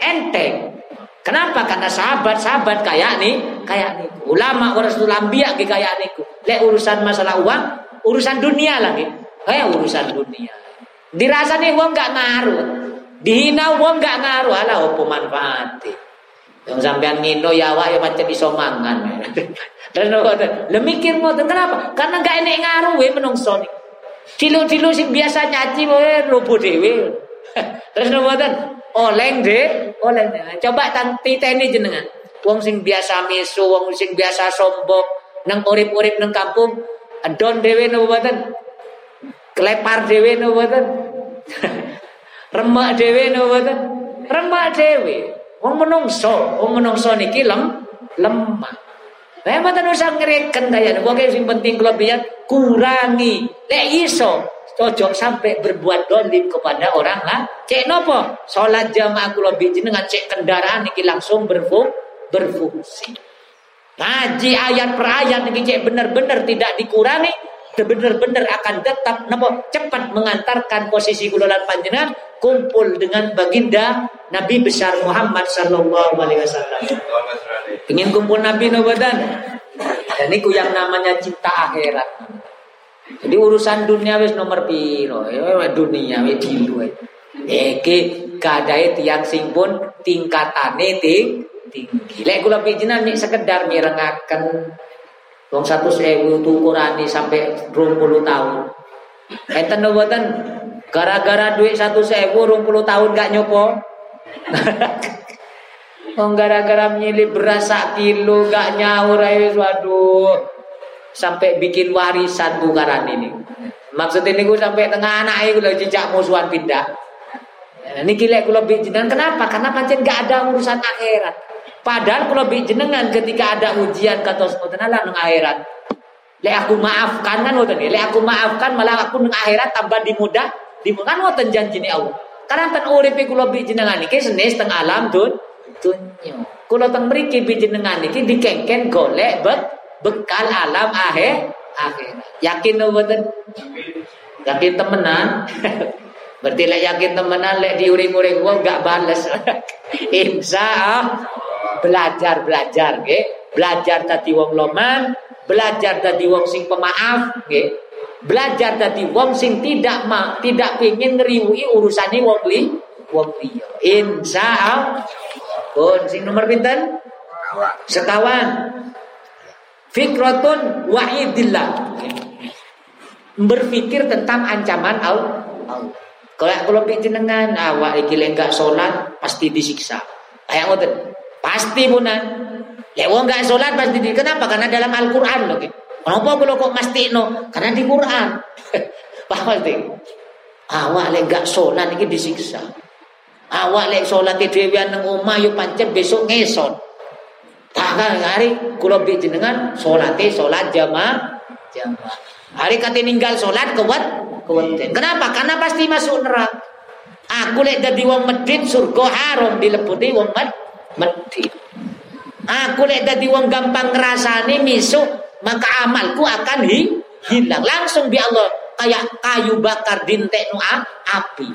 enteng. Kenapa? Karena sahabat-sahabat kayak nih, kayak nih. Ulama, rasul ambia kayak niku. Lek urusan masalah uang, urusan dunia lagi. Eh urusan dunia. Dirasani wong gak ngaruh. Dihina wong gak ngaruh ala opo manfaate. Yang sampean ngino ya awak ya macam iso mangan. Dan ngoten. Lah mikir ngoten kenapa? Karena gak enek ngaruh we menungso niki. Dilo-dilo sing biasa nyaci wae robo dhewe. Terus ngoten. Oleng deh, oleng. Coba tang titeni jenengan. Wong sing biasa misu, wong sing biasa sombong, nang urip-urip nang kampung, adon dhewe napa mboten? Klepar dhewe napa mboten? Remak dhewe napa mboten? Remak dhewe. Wong menungso, wong menungso niki lem lemah. Lah mboten usah ngreken kaya wong sing penting kelebihan kurangi. Lek iso ojo sampai berbuat dolim kepada orang lah. Cek nopo? Salat jamaah kula jenengan cek kendaraan niki langsung berfung berfungsi. Ngaji ayat per ayat niki cek benar-benar tidak dikurangi, benar-benar akan tetap nopo cepat mengantarkan posisi kula panjenengan kumpul dengan baginda Nabi besar Muhammad sallallahu alaihi wasallam. Ingin kumpul Nabi nobadan. Dan itu yang namanya cinta akhirat. Jadi urusan dunia wis nomor piro? Ya dunia wis dilu. Iki kadai tiang sing pun tingkatane ting tinggi. Lek kula pijinan sekedar mirengaken wong 100.000 tukurane sampai 20 tahun. Enten mboten gara-gara duit 100.000 20 tahun gak nyopo. Wong gara-gara nyilip beras sak kilo gak nyaur ae waduh sampai bikin warisan tukaran ini. Maksud ini gue sampai tengah anak gue lagi jejak musuhan pindah. Ini gila gue lebih jenengan kenapa? Karena pancen gak ada urusan akhirat. Padahal kalau jenengan ketika ada ujian kata sebutan Allah nang akhirat. Lek aku maafkan kan ngoten Lek aku maafkan malah aku nang akhirat tambah dimudah. Dimudah kan ngoten janjine Allah. Karena ten uripe kula lebih jenengan iki senes teng alam dun dunya. Kula teng mriki jenengan iki dikengken golek bet bekal alam akhir akhir. Yakin betul? Yakin temenan? Berarti lek yakin temenan lek diuring-uring wong gak bales. Insya belajar belajar nggih. Belajar tadi wong loman, belajar tadi wong sing pemaaf nggih. Belajar tadi wong sing tidak ma, tidak pengin ngriwi urusane wong li wong liya. Insya Allah. Pun sing nomor pinten? Sekawan. Fikratun wa'idillah. Berpikir tentang ancaman Allah. Kalau kalau jenengan awak iki enggak salat pasti disiksa. Kayak ngoten. Pasti punan. Ya wong enggak salat pasti di. Kenapa? Karena dalam Al-Qur'an loh. Kenapa kalau kok no? Karena di Quran. Paham sih? Awak lek enggak salat iki disiksa. Awak lek salat dhewean nang omah yo pancet besok ngesot. Tangan hari kula bi jenengan salate salat jamaah jamaah. Hari kate ninggal salat kuat kuat. Kenapa? Karena pasti masuk neraka. Aku lek dadi wong medit surga haram dileputi wong med medit. Aku lek dadi wong gampang ngrasani misuk maka amalku akan hi, hilang langsung bi Allah kayak kayu bakar dintekno api.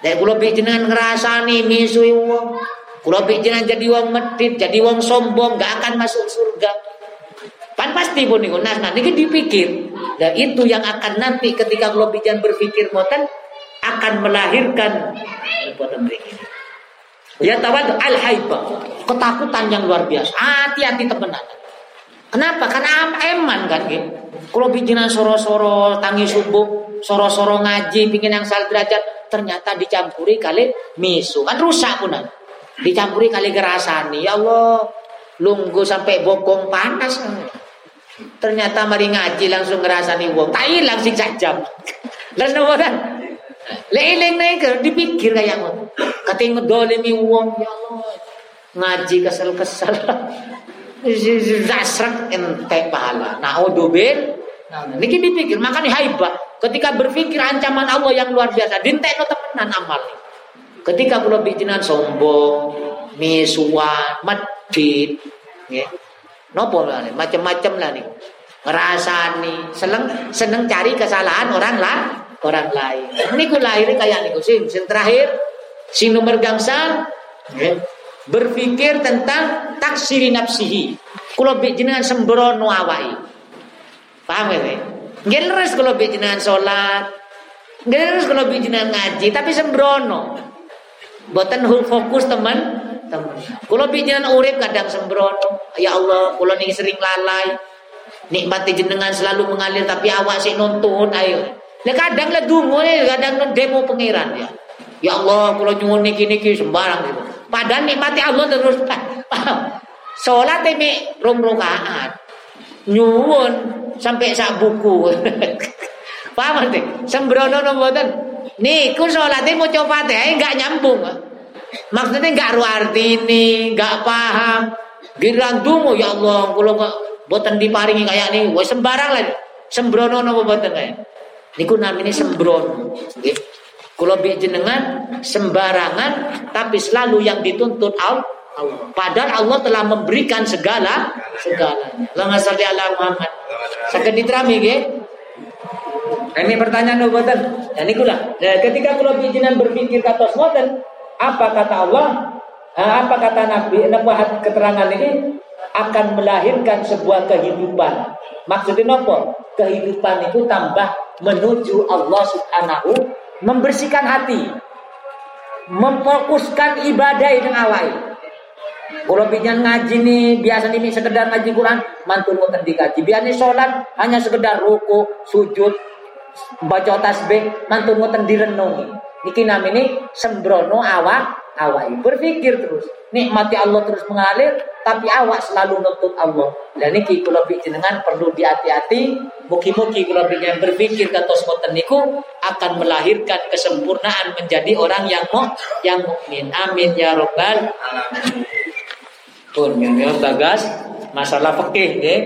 Lek kula bi jenengan ngrasani misui wong kalau pikiran jadi wong medit, jadi wong sombong, gak akan masuk surga. Pan pasti pun nih, nah nanti dipikir. Dan itu yang akan nanti ketika kalau pikiran berpikir moten akan melahirkan Ya tawad al haibah ketakutan yang luar biasa. Hati-hati temenan. Kenapa? Karena eman kan gitu. Kalau bikinan soro-soro tangi subuh, soro-soro ngaji, bikin yang salah derajat, ternyata dicampuri kali misu kan rusak punan. Dicampuri kali gerasani. Ya Allah, lunggu sampai bokong panas. Ternyata mari ngaji langsung ngerasani wong. Tak hilang sih jam. Lalu nopo Leleng naik dipikir kayak ngono. Kating ngedolimi wong ya Allah. Ngaji kesel-kesel. Zasrak ente pahala. Naudzubil. Nah, niki dipikir makanya haibah. Ketika berpikir ancaman Allah yang luar biasa, dintekno temenan amal. Ketika kula bijinan sombong, misuan, medit, nggih. Nopo lah macam-macam lah nih. Ngerasani, seneng seneng cari kesalahan orang lah, orang lain. Niku lahir kayak niku sing sing terakhir sing nomor gangsal nggih. Berpikir tentang taksiri nafsihi. Kula jenengan sembrono awai. Paham ya? Nggih leres kalau jenengan salat. Nggih leres kalau jenengan ngaji, tapi sembrono. Boten fokus teman teman. Kalau jenengan urip kadang sembrono. Ya Allah, kalau nih sering lalai. Nikmati jenengan selalu mengalir tapi awak sih nonton ayo. Nah kadang lah dungu nih, kadang demo pengiran ya. Ya Allah, kalau nyuwun niki niki sembarang gitu. Padahal nikmati Allah terus. Sholat ini rom rokaat. Nyuwun sampai sak buku. Paham nanti? Sembrono nomboten. Niku sholatnya mau coba teh enggak nyambung. Maksudnya enggak ru arti ini, enggak paham. Giran dungu ya Allah, kalau enggak boten diparingi kayak ini, wes sembarang lah. Sembrono nopo boten kayak. Niku namanya sembrono. Nggih. Kula jenengan sembarangan tapi selalu yang dituntut Allah. Padahal Allah telah memberikan segala segala. Allahumma sholli ala Muhammad. Saged diterami nggih. Ini pertanyaan boten. Dan niku lah. Nah, ketika kula jenengan berpikir kata boten, apa kata Allah? Apa kata Nabi? Napa keterangan ini akan melahirkan sebuah kehidupan. Maksudnya apa? Kehidupan itu tambah menuju Allah Subhanahu membersihkan hati, memfokuskan ibadah yang awal. Kalau pinjam ngaji nih, biasa nih sekedar ngaji Quran, mantul mau di kaji. Biasanya sholat hanya sekedar ruku, sujud, baca tasbih, mantul mau direnungi. Niki namanya sembrono awak awak berpikir terus. Nikmati Allah terus mengalir tapi awak selalu nuntut Allah. Dan niki kalau jenengan perlu dihati-hati mugi-mugi kalau yang berpikir semoten niku akan melahirkan kesempurnaan menjadi orang yang mau yang mukmin. Amin ya robbal alamin. Pun yang bagas. Masalah fikih nggih.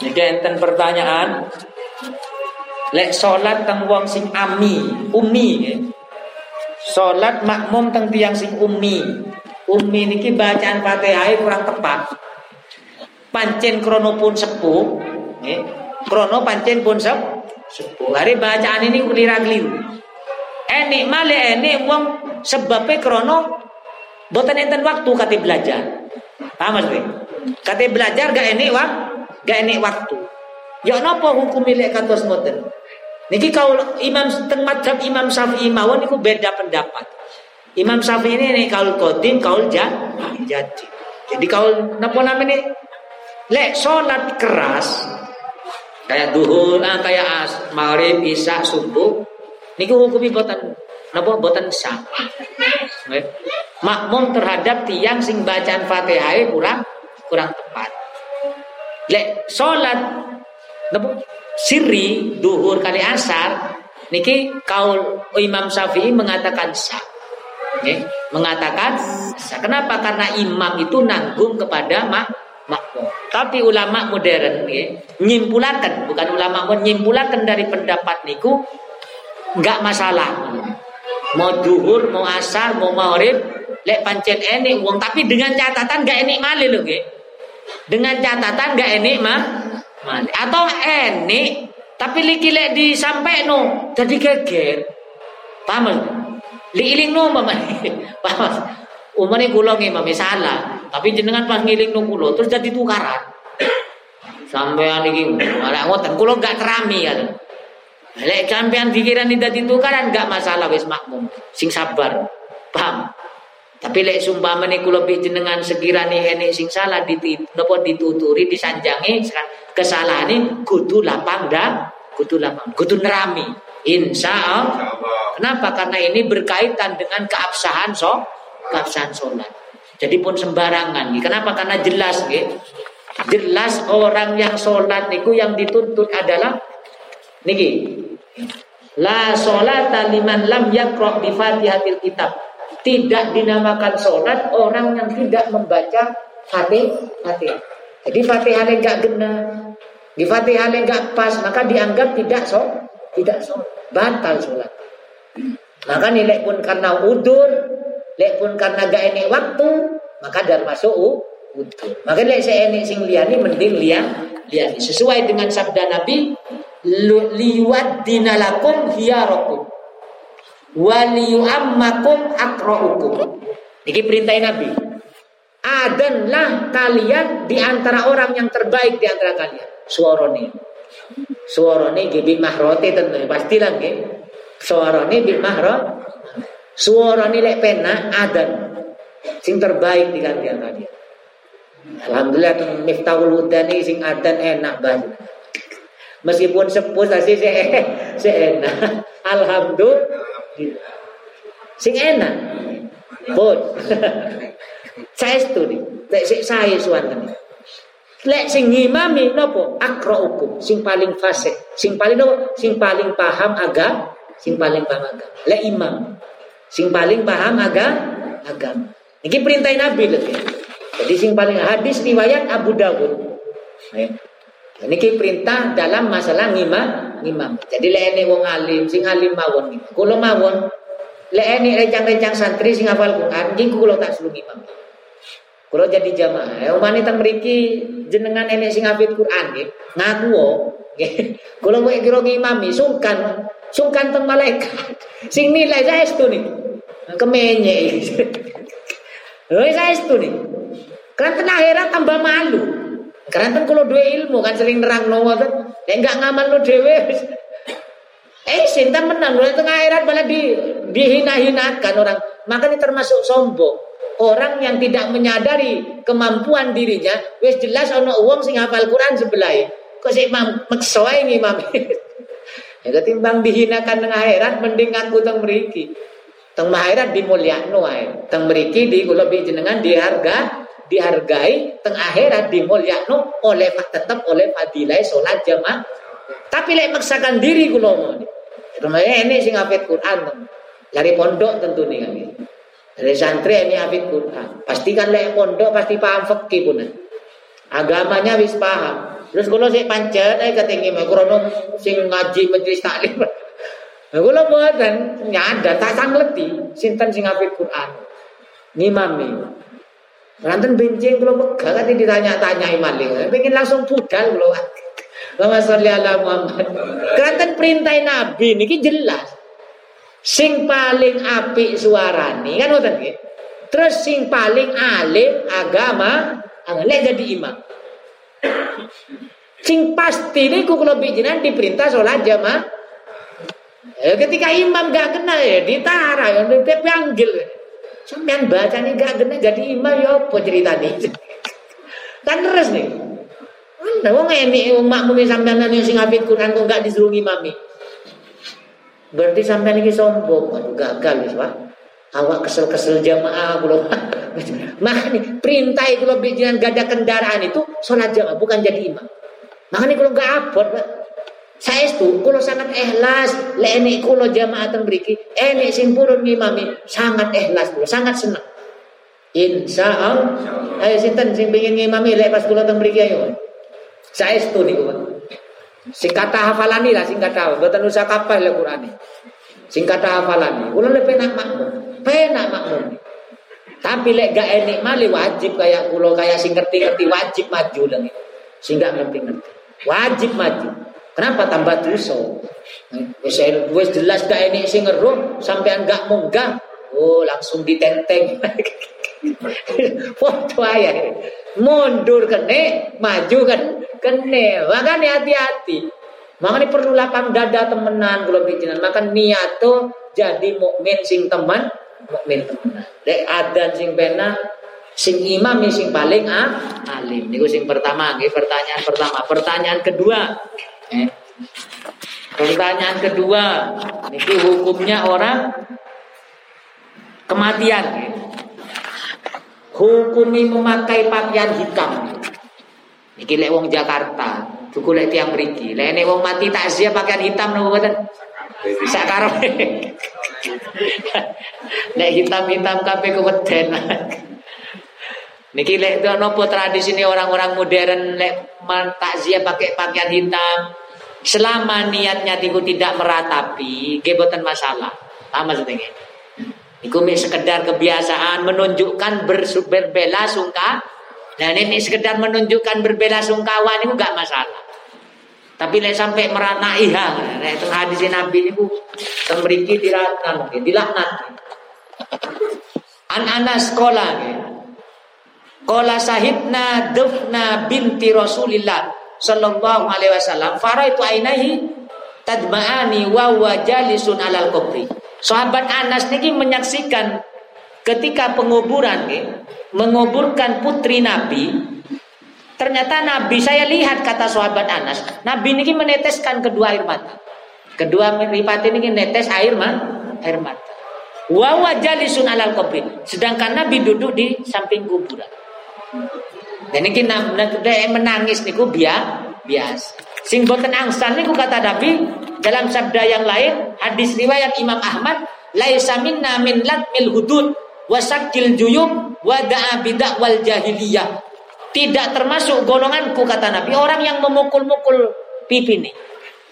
Jadi enten pertanyaan. Lek sholat teng wong sing ami, umi ya. Sholat makmum teng tiang sing umi. Umi niki bacaan Fatihah kurang tepat. Pancen krono pun sepuh, ya. Krono pancen pun sep, sepuh. Hari bacaan ini kulira keliru. Enik male enik wong sebabnya krono boten enten waktu kate belajar. Paham mas Kate belajar gak enik wak, gak enik waktu. Ya napa hukum milik kados mboten? Niki kau Imam teng madhab Imam Syafi'i mawon niku beda pendapat. Imam Syafi'i ini nih kaul kodim kaul jadi. Jadi kaul napa namanya lek sholat keras kayak duhur, nah, kayak as, maghrib, isya, subuh, niku hukumi boten napa boten sah. Makmum terhadap tiang sing bacaan Fatihah kurang kurang tepat. Lek sholat napa sirri duhur kali asar niki kaul Imam Syafi'i mengatakan sah. Okay? Mengatakan sah. Kenapa? Karena imam itu nanggung kepada mak makmum. Tapi ulama modern okay? nyimpulakan bukan ulama nyimpulakan dari pendapat niku nggak masalah. Mau duhur, mau asar, mau maghrib, lek pancen enik wong tapi dengan catatan gak enik malih loh, okay? Dengan catatan gak enik mah. Atau enik tapi liki lek no jadi geger. Paham? Li iling no mama. Paham? Umane kula nggih mami salah, tapi jenengan pas ngiling no kula terus jadi tukaran. Sampean iki ora ngoten gak terami ya. Lek sampean pikiran dadi tukaran gak masalah wis makmum. Sing sabar. Paham? Tapi lek sumpamane kula jenengan sekirane enek sing salah napa dituturi disanjangi kesalahane kudu lapang dah, kudu lapang, kudu nerami. Insya Allah. Kenapa? Karena ini berkaitan dengan keabsahan so, keabsahan sholat. Jadi pun sembarangan. Kenapa? Karena jelas, gitu. jelas orang yang sholat niku yang dituntut adalah niki la sholat liman lam yakro bi fatihatil kitab tidak dinamakan sholat orang yang tidak membaca fatih fatihah. Jadi fatihah yang enggak benar, di fatihah yang enggak pas, maka dianggap tidak so, tidak so, batal sholat. Maka nilai pun karena udur, lek pun karena gak ini waktu, maka dar masuk udur. Maka lek saya ini sing liani mending lian, liani. Sesuai dengan sabda Nabi, liwat dinalakum hiyarokum waliyu'ammakum akra'ukum. Ini perintah Nabi. Adanlah kalian di antara orang yang terbaik di antara kalian. Suaroni. Suarane nggih bi mahrote tentu pasti lah nggih. Suarane bi mahrot. Suarane lek pena adan. Sing terbaik di kalian tadi. Alhamdulillah Miftahul Huda ini sing adan enak banget. Meskipun sepuh tapi se se enak. Alhamdulillah. Sing enak. Pun. saya studi. Lek sik saya suwanten. Lek sing ngimami napa? Akraukum, sing paling fasih, sing paling napa? Sing paling paham agama, sing paling paham agama. Lek imam, sing paling paham agama, agama. Ini perintah Nabi lho. Jadi sing paling hadis riwayat Abu Dawud. Ini perintah dalam masalah ngimam, ngimam. Jadi lek ene wong alim, sing alim mawon. Kula mawon lek ene rencang-rencang santri sing hafal Quran, iki kula tak suruh ngimam. Kalau jadi jamaah, ya wanita mriki jenengan ini sing hafid Quran nggih, ngaku nggih. Kula kowe kira ngimami sungkan, sungkan teng malaikat. Sing nilai saestu nih. Kemenye. Wis saestu nih. Keranten akhirat tambah malu. Keranten kalau dua ilmu kan sering nerang ngoten. Nek enggak ngamal lo dhewe Eh, sinta menang, tengah akhirat malah di dihina-hinakan orang. Makanya termasuk sombong. Orang yang tidak menyadari kemampuan dirinya, wis jelas ono uang sing hafal Quran sebelah. Kok sik maksa ini imam. ya ketimbang dihinakan dengan akhirat mending aku teng mriki. Teng akhirat dimulyakno ae. Teng mriki di kula jenengan diharga dihargai teng akhirat dimulyakno oleh tetap oleh fadilah salat jamaah. Tapi lek maksakan diri kula mau. Rumahnya ini sing hafal Quran. Dari pondok tentu nih kan. Dari santri ini hafid Quran. Pastikan lek pondok pasti paham fikih pun. Agamanya wis paham. Terus kalau saya pancet eh ketinggi mah krono sing ngaji majelis taklim. Kalau buatan nyada tak sangleti sinten sing hafid Quran. Ngimami. Ranten benjing kalau bekal kan ditanya-tanya maling. Pengen langsung budal kalau. Lama sholli ala Muhammad. Keranten perintah Nabi niki jelas. Sing paling apik suarane kan ngoten. Terus sing paling alim agama lek jadi imam. Sing pasti niku kula bijinan diperintah sholat jamaah. Eh, ketika imam gak kena ya ditara ya dipanggil. Sampean baca nih gak kena jadi imam ya apa ceritanya? kan terus nih. Anda wong ini wong makmum sampean yang sing hafid Quran kok gak disuruh imami. Berarti sampai ini sombong, aduh gagal ya, Pak. Awak kesel-kesel jamaah belum. Makanya perintah itu lebih jangan gada kendaraan itu sholat jamaah bukan jadi imam. Makanya kalau nggak abot, Pak. Saya itu kalau sangat ikhlas, lene kalau jamaah tembriki, ene sing purun ngimami sangat ikhlas, kulo sangat senang. Insya Allah. Ayo sinten sing pengen ngimami lek pas kulo tembriki ayo. Saya itu nih, Pak. Sing kata hafalani lah sing kata Mboten usah kapal le Qur'ane. Sing kata hafalani. Kula le penak makmum. Penak makmum. Tapi lek gak enik mali wajib kayak kula kayak sing ngerti-ngerti wajib maju lagi. Sing gak ngerti-ngerti. Wajib maju. Kenapa tambah dosa? Wis wis jelas gak enik sing ngeruh sampean gak munggah. Oh, langsung ditenteng. Foto ayah. Mundur kene, maju kan kene. Makanya hati-hati. Makanya perlu lapang dada temenan kalau bikinan. Maka niat tuh jadi mukmin sing teman, mukmin temenan. Dek adan sing pena sing imam sing paling ah, alim. Niku sing pertama, pertanyaan pertama. Pertanyaan kedua. Eh. Pertanyaan kedua, niki hukumnya orang kematian. Eh hukumi memakai pakaian hitam. Iki lek wong Jakarta, tuku lek tiang mriki. Lek nek wong mati takziah pakaian hitam nopo mboten? Sakarepe. nek hitam-hitam kabeh keweden. Niki lek nopo tradisi ini orang-orang modern lek takziah pakai pakaian hitam. Selama niatnya tiku tidak meratapi, nggih masalah. Sama setengah. Iku sekedar kebiasaan menunjukkan ber, berbela sungka. Dan ini sekedar menunjukkan berbela sungkawa ini enggak masalah. Tapi lek sampai merana iya, nek teng hadis Nabi niku teng mriki diratna dilaknat. An Anas sekolah Kola sahibna dufna binti Rasulillah sallallahu alaihi wasallam. Faraitu ainahi tadma'ani wa huwa jalisun alal kubri. Sahabat Anas niki menyaksikan ketika penguburan nih, menguburkan putri Nabi ternyata Nabi saya lihat kata sahabat Anas Nabi niki meneteskan kedua air mata. Kedua meripat ini netes air mata air mata. Wa wajalisun alal kubri. Sedangkan Nabi duduk di samping kuburan dan ini menangis niku biasa. Sing boten angsal niku kata Nabi dalam sabda yang lain hadis riwayat Imam Ahmad laisa minna min latmil hudud wasakil juyub wada'a bidak wal jahiliyah. Tidak termasuk golonganku kata Nabi. Orang yang memukul-mukul pipi nih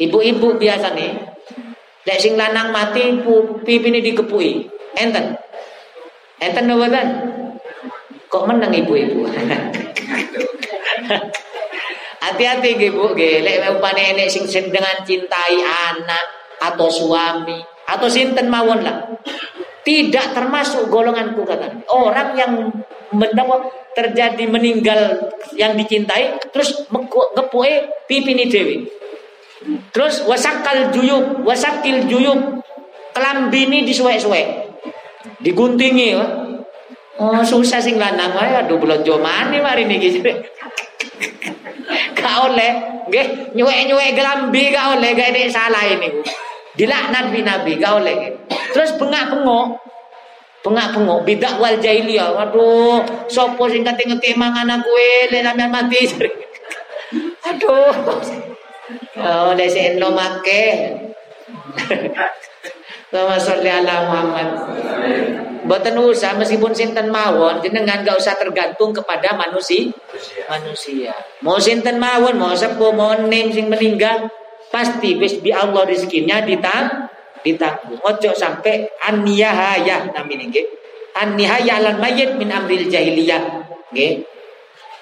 ibu-ibu biasa nih lek sing lanang mati pipi ini dikepui enten. Enten nopo kok menang ibu-ibu Hati-hati nggih Bu, nggih. Lek umpane enek sing dengan cintai anak atau suami atau sinten mawon lah. Tidak termasuk golonganku kata. Orang yang mendapat terjadi meninggal yang dicintai terus ngepuke pipini dewi. Terus wasakal juyub, wasakil juyub kelambini disuwek-suwek. Diguntingi. Oh, susah sing lanang ae aduh belanja mani mari niki. gak oleh. Nggih nyuwek-nyuwek gelambi gak oleh gak ada salah ini. Dilaknat bi nabi gak oleh. Terus bengak-bengok. Bengak-bengok bidak wal jahiliyah. Waduh sopo sing kate ngekek mangan aku le sampean mati. Aduh. Oh lesen lo make Allahumma sholli ala Muhammad. Boten usah meskipun sinten mawon jenengan gak usah tergantung kepada manusia. Manusia. Mau sinten mawon, mau sepuh, mau nem sing meninggal, pasti wis bi Allah rezekinya ditang ditanggung. Ojo sampai anniyahaya namine nggih. Annihaya lan mayit min amril jahiliyah. Nggih.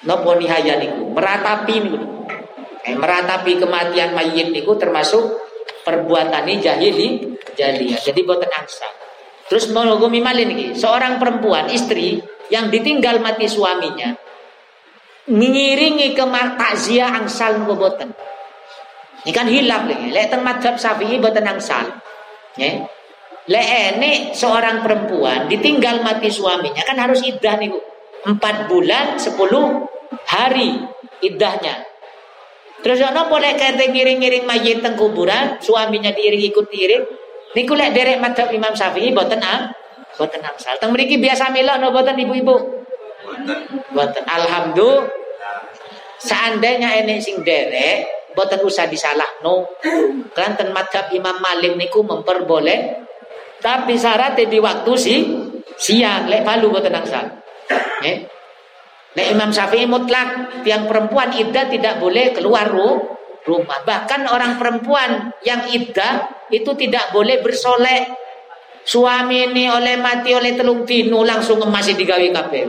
Napa nihaya niku? Meratapi niku. Eh, meratapi kematian mayit niku termasuk perbuatan ini jahili jahiliyah. Jadi boten angsa. Terus menghukumi malin ini, seorang perempuan istri yang ditinggal mati suaminya mengiringi ke takziah angsal boten. Ini kan hilaf lagi. Lek teng madhab Syafi'i boten angsal. Ya. Lek ini seorang perempuan ditinggal mati suaminya kan harus iddah nih Empat bulan sepuluh hari iddahnya. Terus ono boleh kate ngiring-ngiring mayit teng kuburan, suaminya diiring ikut diiring. Niku lek derek madzhab Imam Syafi'i boten am, boten angsal. Teng mriki biasa mila no boten ibu-ibu. Boten. Alhamdulillah. Seandainya ini sing derek boten usah disalah no. Kelanten madzhab Imam Malik niku memperboleh tapi syaratnya di waktu si siang lek palu boten angsal. Eh? Nah Imam Syafi'i mutlak tiang perempuan iddah tidak boleh keluar rumah. Bahkan orang perempuan yang iddah itu tidak boleh bersolek. Suami ini oleh mati oleh telung tinu langsung masih digawe kabeh.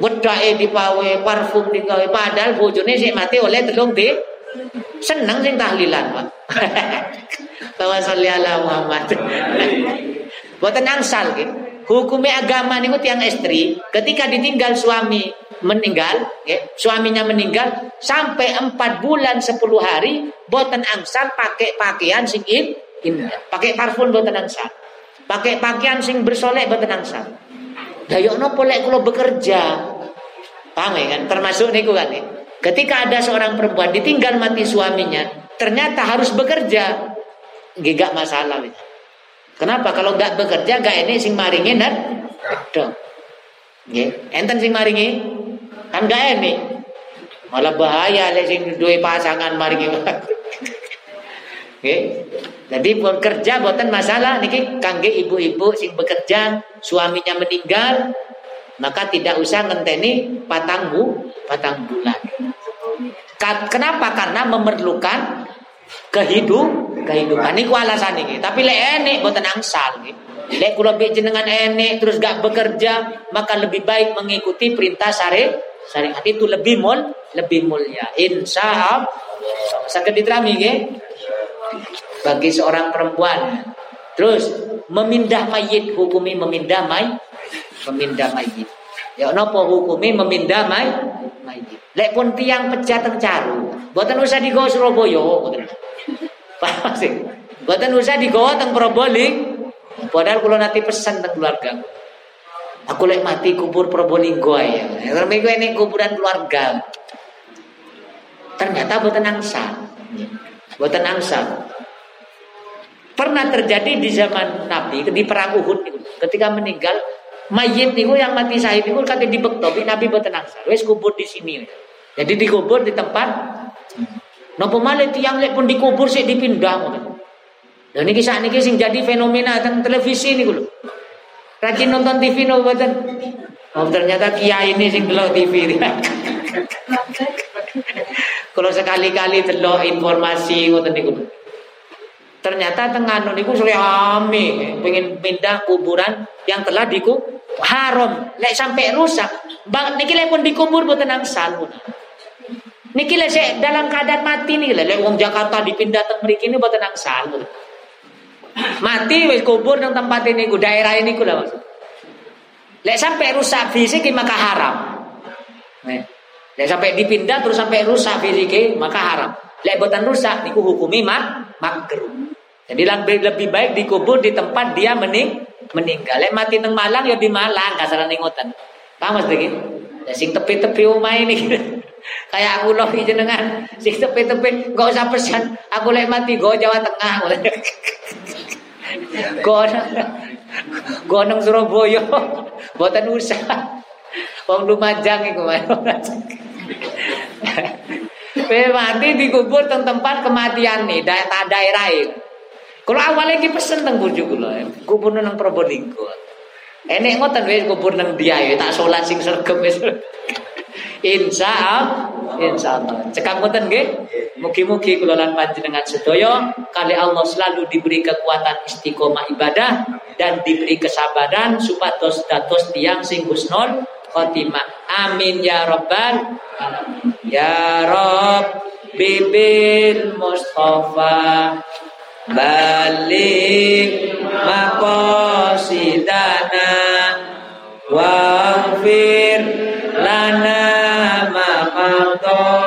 Wedake dipawe, parfum digawe padahal bojone sih mati oleh telung di seneng sing tahlilan, Pak. Bahwa ala Muhammad. Boten angsal gitu. Hukumnya agama niku tiang istri ketika ditinggal suami meninggal, ya, suaminya meninggal sampai empat bulan sepuluh hari boten angsal pakai pakaian sing indah, pakai parfum boten angsal. Pakai pakaian sing bersolek boten angsal. Dayokno polek kalau bekerja. Paham ya kan? Termasuk niku kan ya. Ketika ada seorang perempuan ditinggal mati suaminya, ternyata harus bekerja, gak masalah. Ya. Kenapa kalau nggak bekerja nggak ini sing maringi dan dong. Enten sing maringi kan nggak ini. Malah bahaya lek sing duwe pasangan maringi. Nggih. Jadi bekerja buatan masalah niki kangge ibu-ibu sing bekerja suaminya meninggal maka tidak usah ngenteni patang bu patang bulan. Kenapa? Karena memerlukan kehidup kehidupan niku alasan iki. Tapi lek enek boten angsal nggih. Lek kula jenengan enek terus gak bekerja, maka lebih baik mengikuti perintah syariat. Syariat itu lebih mul, lebih mulia. Insya Allah. Sakit diterami nggih. Bagi seorang perempuan. Terus memindah mayit hukumi memindah mayit, memindah mayit. Ya napa hukumi memindah mayit? mayit. Lek pun tiang pecah teng caru, mboten usah Surabaya, mboten. Sih? Mboten usah digawa teng Probolinggo. Padahal kula nanti pesan teng keluarga. Aku lek mati kubur Probolinggo ya. Tapi ini kuburan keluarga. Ternyata buatan angsal. Buatan angsal. Pernah terjadi di zaman Nabi di perang Uhud ketika meninggal mayit niku yang mati syahid niku kate dibektopi Nabi boten angsal. Wis kubur di sini. Jadi dikubur di tempat Napa malih tiang lek pun dikubur sik dipindah ngoten. Dan ini kisah ini sing jadi fenomena tentang televisi ini lho. Rajin nonton TV no boten. Oh, ternyata kiai ini sing delok TV. Kalau sekali-kali delok informasi ngoten niku. Ternyata tengah niku ame pengen pindah kuburan yang telah diku haram. Lek sampai rusak, bang niki lek pun dikubur boten angsal. Niki lek dalam keadaan mati nih lek wong Jakarta dipindah teng mriki ini boten angsal. Mati wis kubur nang tempat ini ku daerah ini ku lah maksud. Lek sampai rusak fisik maka haram. Lek sampai dipindah terus sampai rusak fisik maka haram. Lek boten rusak niku hukumi mak makruh. Jadi lebih, lebih baik dikubur di tempat dia mening meninggal. Lek mati neng Malang ya di Malang kasaran ngoten. Paham Mas Degi? Ya sing tepi-tepi omah ini kayak aku loh jenengan sing tepi-tepi enggak usah pesan aku lek mati go Jawa Tengah. go go nang Surabaya. Mboten usah. Wong Lumajang iku Pe mati dikubur teng tempat kematian nih, daerah daerah. Kalau awalnya kita pesen tentang bojo kula, kubur nang Probolinggo. Enek ngoten wis kubur nang dia ya tak salat sing sregep wis. Insya Allah, insya Allah. Cekak ngoten nggih. Mugi-mugi kula lan panjenengan sedaya kali Allah selalu diberi kekuatan istiqomah ibadah dan diberi kesabaran supados dados tiang sing husnul khotimah. Amin ya rabbal. Ya Rabb bibil Mustafa balik maqasidana waghfir lana ma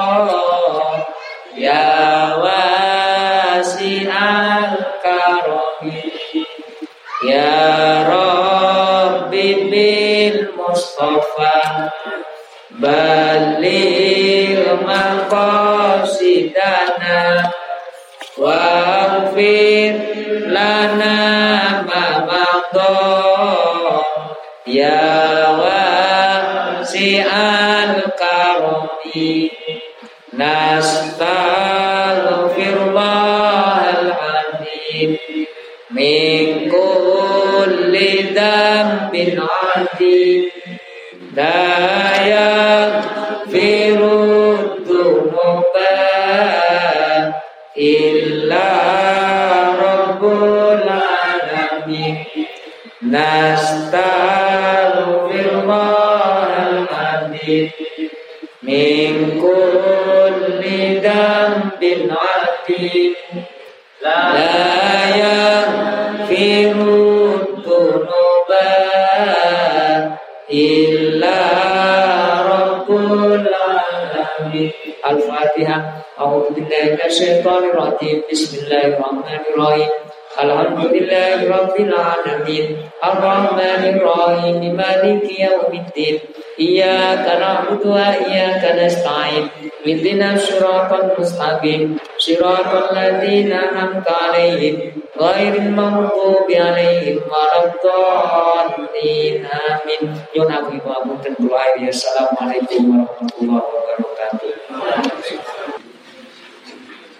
Bismillahirrahmanirrahim. Bismillahirrahmanirrahim. Alhamdulillahirrahmanirrahim. Rabbil Maliki Yawmiddin. Iyaka na'budu wa iyaka nasta'in. Ihdina shiratal mustaqim. Shiratal ladzina an'amta 'alaihim. Ghairil maghdubi 'alaihim waladdallin. Amin. Yun aku ibu abu dan Assalamualaikum warahmatullahi wabarakatuh.